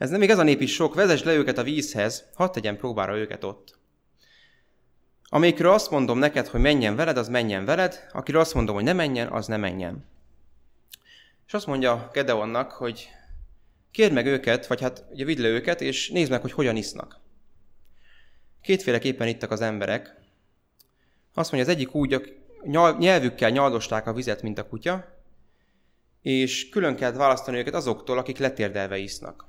Ez nem ez a nép is sok, vezess le őket a vízhez, hadd tegyen próbára őket ott. Amikről azt mondom neked, hogy menjen veled, az menjen veled, akiről azt mondom, hogy ne menjen, az ne menjen. És azt mondja Gedeonnak, hogy kérd meg őket, vagy hát ugye vidd le őket, és nézd meg, hogy hogyan isznak. Kétféleképpen ittak az emberek. Azt mondja, az egyik úgy, nyelvükkel nyaldosták a vizet, mint a kutya, és külön kellett választani őket azoktól, akik letérdelve isznak.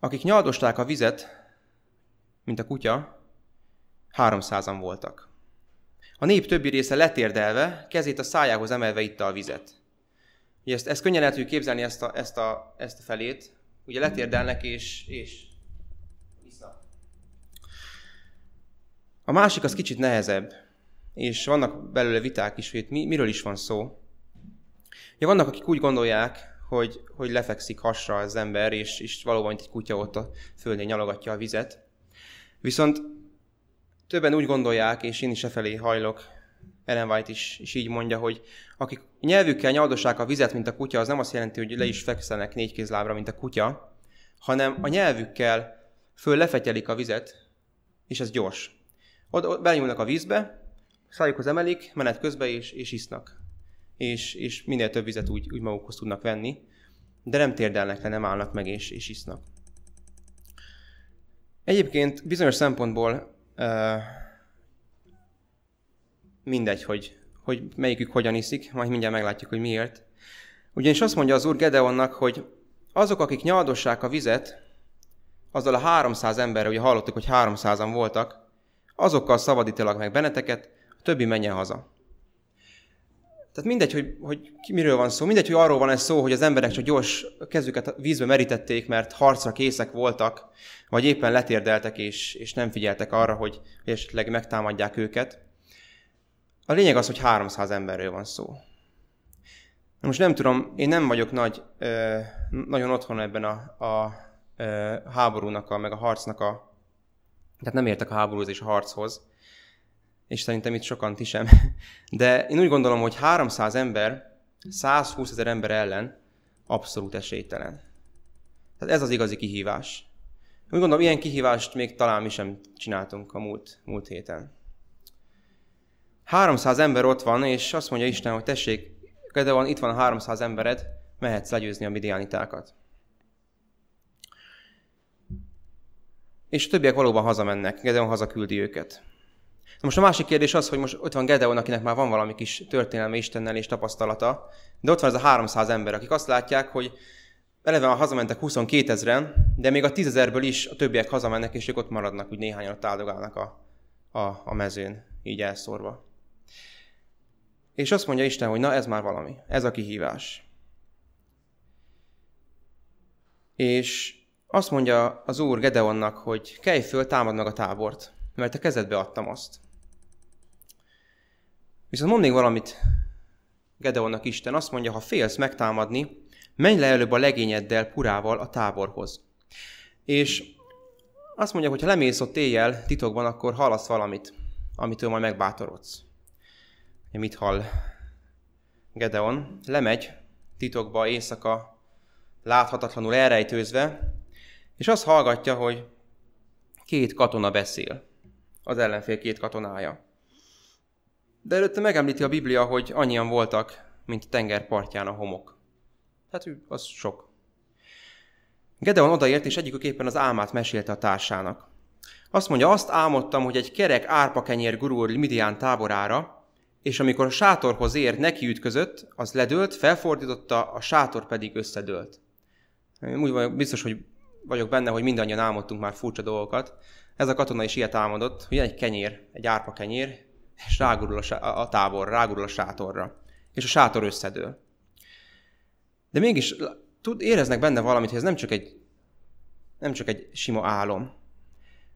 Akik nyaldosták a vizet, mint a kutya, háromszázan voltak. A nép többi része letérdelve, kezét a szájához emelve itta a vizet. Ugye ezt, ezt könnyen el tudjuk képzelni ezt a, ezt, a, ezt a felét. Ugye letérdelnek és, és isznak. A másik az kicsit nehezebb, és vannak belőle viták is, hogy mi, miről is van szó. Ja, vannak, akik úgy gondolják, hogy, hogy lefekszik hasra az ember, és, és valóban, egy kutya ott a földén nyalogatja a vizet. Viszont többen úgy gondolják, és én is e felé hajlok, Ellen White is, is így mondja, hogy akik nyelvükkel nyaldossák a vizet, mint a kutya, az nem azt jelenti, hogy le is fekszenek négy kézlábra, mint a kutya, hanem a nyelvükkel föl lefetyelik a vizet, és ez gyors. Ott, ott belenyúlnak a vízbe, szájukhoz emelik, menet közben, és, és isznak. És, és minél több vizet úgy, úgy magukhoz tudnak venni, de nem térdelnek le, nem állnak meg, és, és isznak. Egyébként bizonyos szempontból uh, mindegy, hogy, hogy melyikük hogyan iszik, majd mindjárt meglátjuk, hogy miért. Ugyanis azt mondja az úr Gedeonnak, hogy azok, akik nyaldossák a vizet, azzal a 300 emberre, ugye hallottuk, hogy 300-an voltak, azokkal szabadítalak meg benneteket, a többi menjen haza. Tehát mindegy, hogy, hogy miről van szó, mindegy, hogy arról van ez szó, hogy az emberek csak gyors kezüket vízbe merítették, mert harcra készek voltak, vagy éppen letérdeltek és, és nem figyeltek arra, hogy, hogy esetleg megtámadják őket. A lényeg az, hogy 300 emberről van szó. Most nem tudom, én nem vagyok nagy, nagyon otthon ebben a, a háborúnak, a, meg a harcnak a... Tehát nem értek a háborúhoz és a harchoz, és szerintem itt sokan ti sem. De én úgy gondolom, hogy 300 ember 120 ezer ember ellen abszolút esélytelen. Tehát ez az igazi kihívás. Úgy gondolom, ilyen kihívást még talán mi sem csináltunk a múlt, múlt héten. 300 ember ott van, és azt mondja Isten, hogy tessék, van, itt van a 300 embered, mehetsz legyőzni a midianitákat. És a többiek valóban hazamennek, Gedeon hazaküldi őket. Most a másik kérdés az, hogy most ott van Gedeon, akinek már van valami kis történelme Istennel és tapasztalata, de ott van ez a 300 ember, akik azt látják, hogy eleve hazamentek 22 ezeren, de még a 10 ezerből is a többiek hazamennek, és ők ott maradnak, úgy néhányan ott áldogálnak a, a, a mezőn, így elszórva. És azt mondja Isten, hogy na ez már valami, ez a kihívás. És azt mondja az Úr Gedeonnak, hogy kelj föl, támad meg a tábort, mert a kezedbe adtam azt. Viszont mond még valamit Gedeonnak Isten. Azt mondja, ha félsz megtámadni, menj le előbb a legényeddel, purával a táborhoz. És azt mondja, hogy ha lemész ott éjjel titokban, akkor hallasz valamit, amitől majd megbátorodsz. Mit hall Gedeon? Lemegy titokba éjszaka, láthatatlanul elrejtőzve, és azt hallgatja, hogy két katona beszél. Az ellenfél két katonája. De előtte megemlíti a Biblia, hogy annyian voltak mint tenger partján a homok. Tehát az sok. Gedeon odaért, és egyikük éppen az álmát mesélte a társának. Azt mondja, azt álmodtam, hogy egy kerek árpakenyér gurul Midian táborára, és amikor a sátorhoz ért, neki ütközött, az ledőlt, felfordította, a sátor pedig összedőlt. Úgy vagyok, biztos, hogy vagyok benne, hogy mindannyian álmodtunk már furcsa dolgokat. Ez a katona is ilyet álmodott, hogy egy kenyér, egy árpa kenyér, és rágurul a, a tábor, rágurul a sátorra. És a sátor összedől. De mégis tud, éreznek benne valamit, hogy ez nem csak egy, nem csak egy sima álom.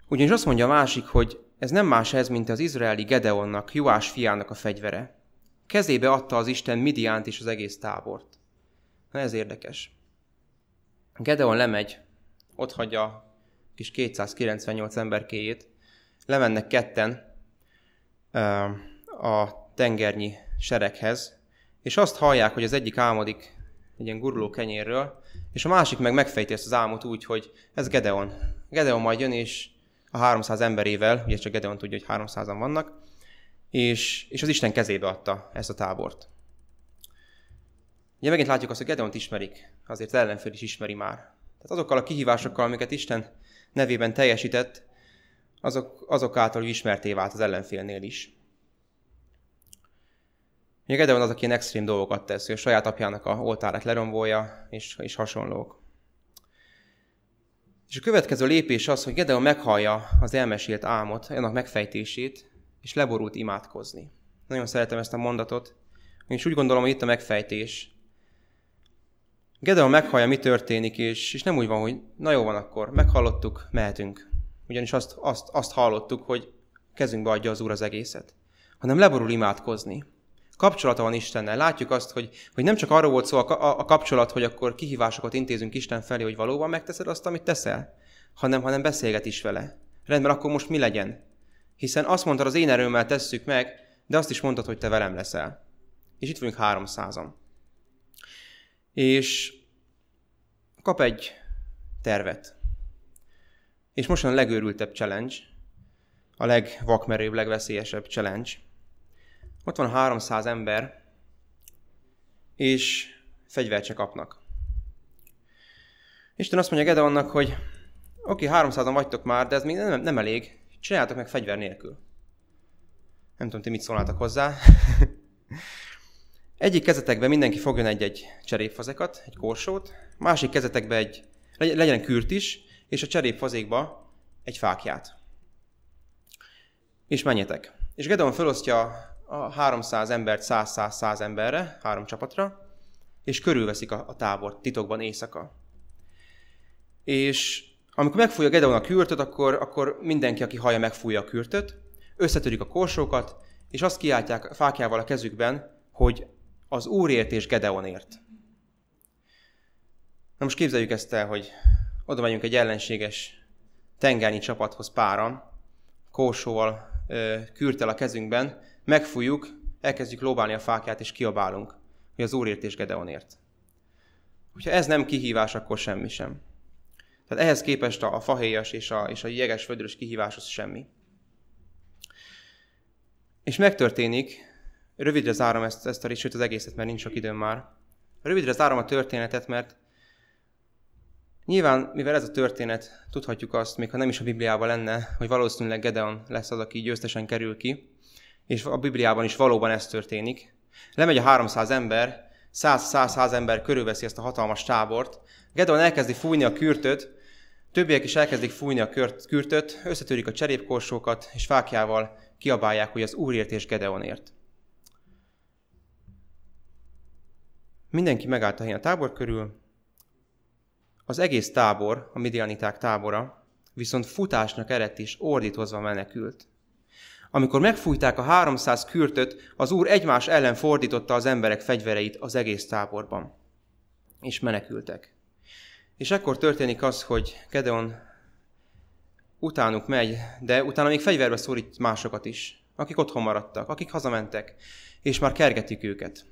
Ugyanis azt mondja a másik, hogy ez nem más ez, mint az izraeli Gedeonnak, Joás fiának a fegyvere. Kezébe adta az Isten Midiánt és az egész tábort. Na ez érdekes. Gedeon lemegy, ott hagyja kis 298 emberkéjét, lemennek ketten a tengernyi sereghez, és azt hallják, hogy az egyik álmodik egy ilyen guruló kenyérről, és a másik meg megfejti ezt az álmot úgy, hogy ez Gedeon. Gedeon majd jön, és a 300 emberével, ugye csak Gedeon tudja, hogy 300-an vannak, és, és az Isten kezébe adta ezt a tábort. Ugye megint látjuk azt, hogy Gedeont ismerik, azért az ellenfél is ismeri már. Tehát azokkal a kihívásokkal, amiket Isten nevében teljesített, azok, azok által ismerté vált az ellenfélnél is. Ugye Gedeon az, aki ilyen extrém dolgokat tesz, hogy a saját apjának a oltárát lerombolja, és, és hasonlók. És a következő lépés az, hogy Gedeon meghallja az elmesélt álmot, annak megfejtését, és leborult imádkozni. Nagyon szeretem ezt a mondatot, és úgy gondolom, hogy itt a megfejtés. Gedeon meghallja, mi történik, és, és nem úgy van, hogy na jó van akkor, meghallottuk, mehetünk. Ugyanis azt, azt, azt hallottuk, hogy kezünkbe adja az Úr az egészet. Hanem leborul imádkozni kapcsolata van Istennel. Látjuk azt, hogy, hogy nem csak arról volt szó a, a, kapcsolat, hogy akkor kihívásokat intézünk Isten felé, hogy valóban megteszed azt, amit teszel, hanem, hanem beszélget is vele. Rendben, akkor most mi legyen? Hiszen azt mondtad, az én erőmmel tesszük meg, de azt is mondtad, hogy te velem leszel. És itt vagyunk háromszázan. És kap egy tervet. És most a legőrültebb challenge, a legvakmerőbb, legveszélyesebb challenge – ott van 300 ember, és fegyvert se kapnak. Isten azt mondja Gedeonnak, hogy oké, okay, 300-an vagytok már, de ez még nem, nem elég, csináljátok meg fegyver nélkül. Nem tudom, ti mit szólnátok hozzá. Egyik kezetekben mindenki fogjon egy-egy cserépfazekat, egy korsót, másik kezetekben egy, legyen kürt is, és a cserépfazékba egy fákját. És menjetek. És Gedeon felosztja a 300 embert 100-100 emberre, három csapatra, és körülveszik a, a tábort titokban éjszaka. És amikor megfújja Gedeon a kürtöt, akkor, akkor mindenki, aki hallja, megfújja a kürtöt, összetörik a korsókat, és azt kiáltják fákjával a kezükben, hogy az Úrért és Gedeonért. Na most képzeljük ezt el, hogy oda megyünk egy ellenséges tengernyi csapathoz páran, korsóval, kürtel a kezünkben, megfújjuk, elkezdjük lóbálni a fákját, és kiabálunk, hogy az Úrért és Gedeonért. Hogyha ez nem kihívás, akkor semmi sem. Tehát ehhez képest a, a fahéjas és a, és a jeges földörös kihívás az semmi. És megtörténik, rövidre zárom ezt, ezt a sőt az egészet, mert nincs sok időm már. Rövidre zárom a történetet, mert nyilván, mivel ez a történet, tudhatjuk azt, még ha nem is a Bibliában lenne, hogy valószínűleg Gedeon lesz az, aki győztesen kerül ki, és a Bibliában is valóban ez történik. Lemegy a 300 ember, 100-100 ember körülveszi ezt a hatalmas tábort, Gedeon elkezdi fújni a kürtöt, többiek is elkezdik fújni a kürtöt, összetörik a cserépkorsókat, és fákjával kiabálják, hogy az Úrért és Gedeonért. Mindenki megállt a a tábor körül, az egész tábor, a midianiták tábora, viszont futásnak eredt is ordítozva menekült. Amikor megfújták a 300 kürtöt, az úr egymás ellen fordította az emberek fegyvereit az egész táborban. És menekültek. És ekkor történik az, hogy Gedeon utánuk megy, de utána még fegyverbe szólít másokat is, akik otthon maradtak, akik hazamentek, és már kergetik őket.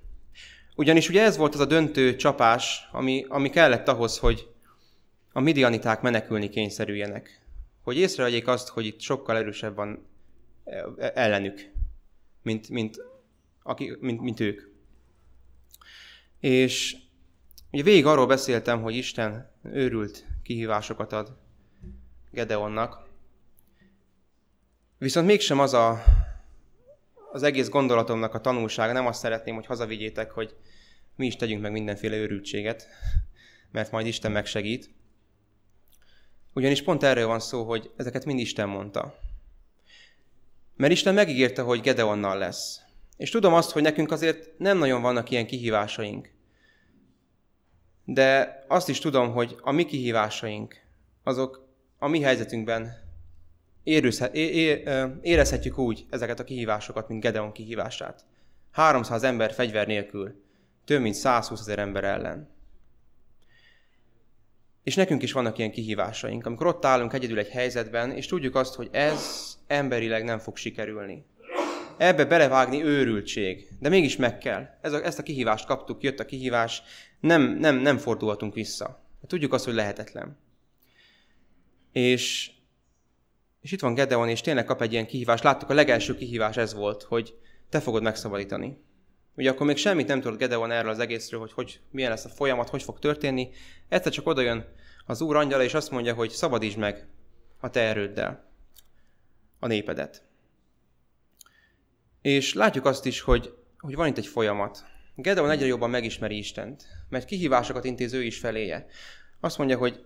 Ugyanis ugye ez volt az a döntő csapás, ami, ami kellett ahhoz, hogy a midianiták menekülni kényszerüljenek. Hogy észrevegyék azt, hogy itt sokkal erősebb van ellenük, mint, mint, aki, mint, mint ők. És ugye végig arról beszéltem, hogy Isten őrült kihívásokat ad Gedeonnak. Viszont mégsem az a, az egész gondolatomnak a tanulsága, nem azt szeretném, hogy hazavigyétek, hogy mi is tegyünk meg mindenféle őrültséget, mert majd Isten megsegít. Ugyanis pont erről van szó, hogy ezeket mind Isten mondta. Mert Isten megígérte, hogy Gedeonnal lesz. És tudom azt, hogy nekünk azért nem nagyon vannak ilyen kihívásaink. De azt is tudom, hogy a mi kihívásaink, azok a mi helyzetünkben érezhetjük úgy ezeket a kihívásokat, mint Gedeon kihívását. 300 ember fegyver nélkül, több mint 120 ezer ember ellen. És nekünk is vannak ilyen kihívásaink, amikor ott állunk egyedül egy helyzetben, és tudjuk azt, hogy ez emberileg nem fog sikerülni. Ebbe belevágni őrültség, de mégis meg kell. Ez a, ezt a kihívást kaptuk, jött a kihívás, nem, nem, nem fordulhatunk vissza. Tudjuk azt, hogy lehetetlen. És, és itt van Gedeon, és tényleg kap egy ilyen kihívást. Láttuk, a legelső kihívás ez volt, hogy te fogod megszabadítani. Ugye akkor még semmit nem tudott Gedeon erről az egészről, hogy, hogy milyen lesz a folyamat, hogy fog történni. Egyszer csak odajön az úr angyala, és azt mondja, hogy szabadítsd meg a te erőddel a népedet. És látjuk azt is, hogy, hogy van itt egy folyamat. Gedeon egyre jobban megismeri Istent, mert kihívásokat intéz ő is feléje. Azt mondja, hogy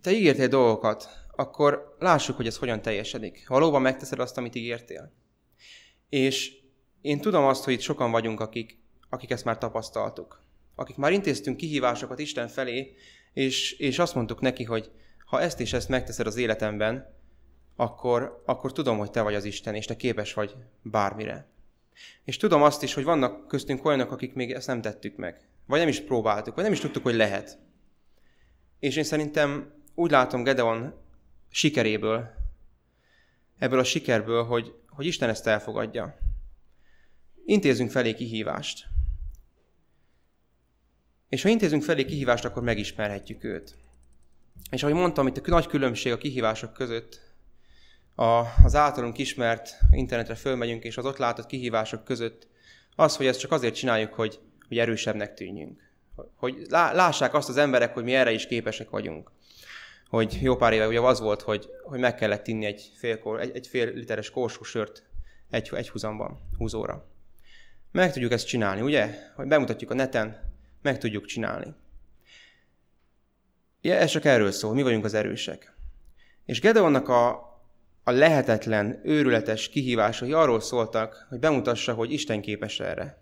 te ígértél dolgokat, akkor lássuk, hogy ez hogyan teljesedik. Valóban megteszed azt, amit ígértél. És én tudom azt, hogy itt sokan vagyunk, akik, akik ezt már tapasztaltuk. Akik már intéztünk kihívásokat Isten felé, és, és azt mondtuk neki, hogy ha ezt és ezt megteszed az életemben, akkor, akkor tudom, hogy te vagy az Isten, és te képes vagy bármire. És tudom azt is, hogy vannak köztünk olyanok, akik még ezt nem tettük meg. Vagy nem is próbáltuk, vagy nem is tudtuk, hogy lehet. És én szerintem úgy látom Gedeon sikeréből, ebből a sikerből, hogy, hogy Isten ezt elfogadja. Intézünk felé kihívást. És ha intézünk felé kihívást, akkor megismerhetjük őt. És ahogy mondtam, itt a nagy különbség a kihívások között a, az általunk ismert internetre fölmegyünk, és az ott látott kihívások között az, hogy ezt csak azért csináljuk, hogy, hogy erősebbnek tűnjünk. Hogy lássák azt az emberek, hogy mi erre is képesek vagyunk. Hogy jó pár éve ugye az volt, hogy, hogy meg kellett inni egy fél, egy, egy fél literes korsó sört egy, egy húzamban, húzóra. Meg tudjuk ezt csinálni, ugye? Hogy bemutatjuk a neten, meg tudjuk csinálni. Ja, ez csak erről szól, mi vagyunk az erősek. És Gedeonnak a, a lehetetlen, őrületes kihívásai arról szóltak, hogy bemutassa, hogy Isten képes erre.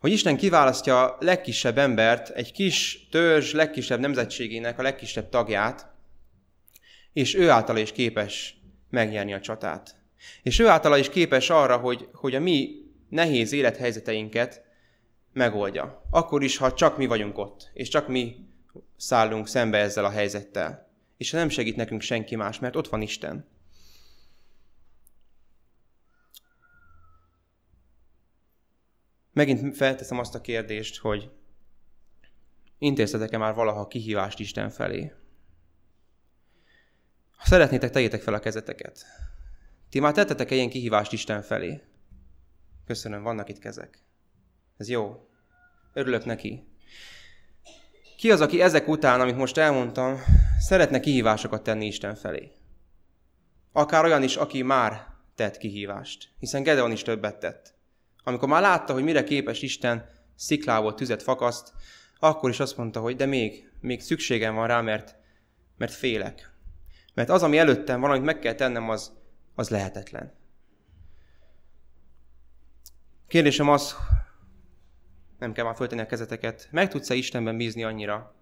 Hogy Isten kiválasztja a legkisebb embert, egy kis törzs legkisebb nemzetségének a legkisebb tagját, és ő által is képes megnyerni a csatát. És ő által is képes arra, hogy, hogy a mi nehéz élethelyzeteinket megoldja. Akkor is, ha csak mi vagyunk ott, és csak mi szállunk szembe ezzel a helyzettel. És nem segít nekünk senki más, mert ott van Isten. Megint felteszem azt a kérdést, hogy intéztetek-e már valaha kihívást Isten felé? Ha szeretnétek, tegyétek fel a kezeteket. Ti már tettetek-e ilyen kihívást Isten felé? Köszönöm, vannak itt kezek. Ez jó. Örülök neki. Ki az, aki ezek után, amit most elmondtam, szeretne kihívásokat tenni Isten felé? Akár olyan is, aki már tett kihívást, hiszen Gedeon is többet tett. Amikor már látta, hogy mire képes Isten, sziklából tüzet fakaszt, akkor is azt mondta, hogy de még, még szükségem van rá, mert, mert félek. Mert az, ami előttem van, amit meg kell tennem, az, az lehetetlen. Kérdésem az, nem kell már föltenni a kezeteket, meg tudsz-e Istenben bízni annyira,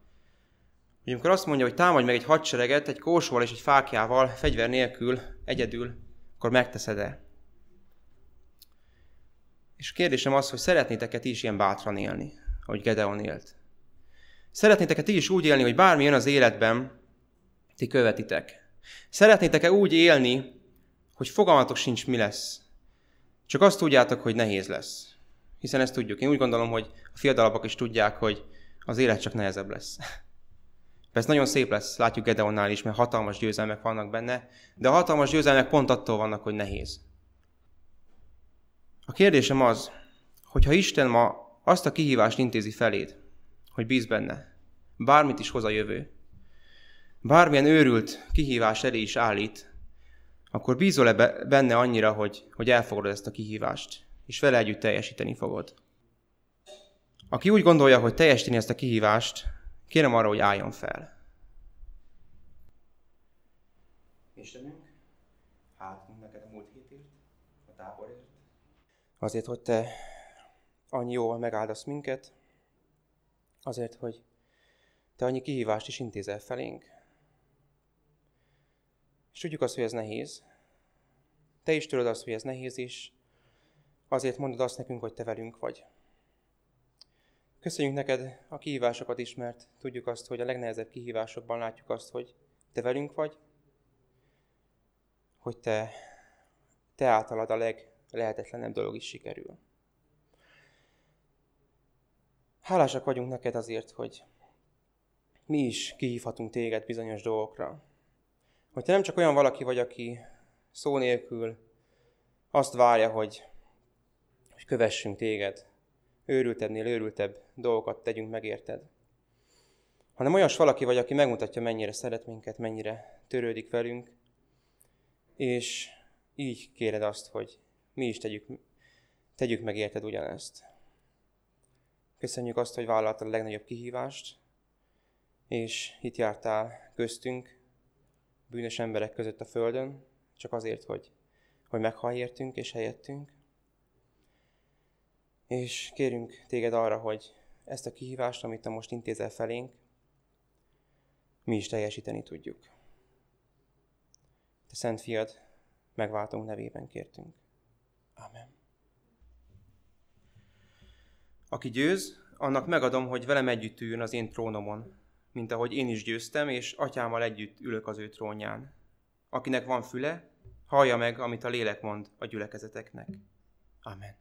hogy amikor azt mondja, hogy támadj meg egy hadsereget, egy kósval és egy fákjával, fegyver nélkül, egyedül, akkor megteszed-e? És kérdésem az, hogy szeretnétek-e ti is ilyen bátran élni, ahogy Gedeon élt? Szeretnétek-e ti is úgy élni, hogy bármi jön az életben, ti követitek? Szeretnétek-e úgy élni, hogy fogalmatok sincs, mi lesz? Csak azt tudjátok, hogy nehéz lesz. Hiszen ezt tudjuk. Én úgy gondolom, hogy a fiatalabbak is tudják, hogy az élet csak nehezebb lesz. Persze nagyon szép lesz, látjuk Gedeonnál is, mert hatalmas győzelmek vannak benne, de a hatalmas győzelmek pont attól vannak, hogy nehéz. A kérdésem az, hogy ha Isten ma azt a kihívást intézi feléd, hogy bíz benne. Bármit is hoz a jövő. Bármilyen őrült kihívás elé is állít, akkor bízol-e benne annyira, hogy, hogy elfogadod ezt a kihívást, és vele együtt teljesíteni fogod. Aki úgy gondolja, hogy teljesíteni ezt a kihívást, kérem arra, hogy álljon fel. Istenünk, hát neked a múlt hétért, a táborért. Azért, hogy te annyi jóval megáldasz minket, azért, hogy te annyi kihívást is intézel felénk. És tudjuk azt, hogy ez nehéz. Te is tudod azt, hogy ez nehéz, és azért mondod azt nekünk, hogy te velünk vagy. Köszönjük neked a kihívásokat is, mert tudjuk azt, hogy a legnehezebb kihívásokban látjuk azt, hogy te velünk vagy, hogy te, te általad a leglehetetlenebb dolog is sikerül. Hálásak vagyunk neked azért, hogy mi is kihívhatunk téged bizonyos dolgokra. Hogy te nem csak olyan valaki vagy, aki szó nélkül azt várja, hogy, hogy kövessünk téged, őrültebbnél őrültebb dolgokat tegyünk meg érted. Hanem olyas valaki vagy, aki megmutatja, mennyire szeret minket, mennyire törődik velünk, és így kéred azt, hogy mi is tegyük, tegyük meg érted ugyanezt. Köszönjük azt, hogy vállaltad a legnagyobb kihívást, és itt jártál köztünk, bűnös emberek között a Földön, csak azért, hogy, hogy meghallj értünk és helyettünk. És kérünk téged arra, hogy ezt a kihívást, amit te most intézel felénk, mi is teljesíteni tudjuk. Te Szent Fiad, megváltunk nevében kértünk. Amen. Aki győz, annak megadom, hogy velem együtt üljön az én trónomon, mint ahogy én is győztem, és atyámmal együtt ülök az ő trónján. Akinek van füle, hallja meg, amit a lélek mond a gyülekezeteknek. Amen.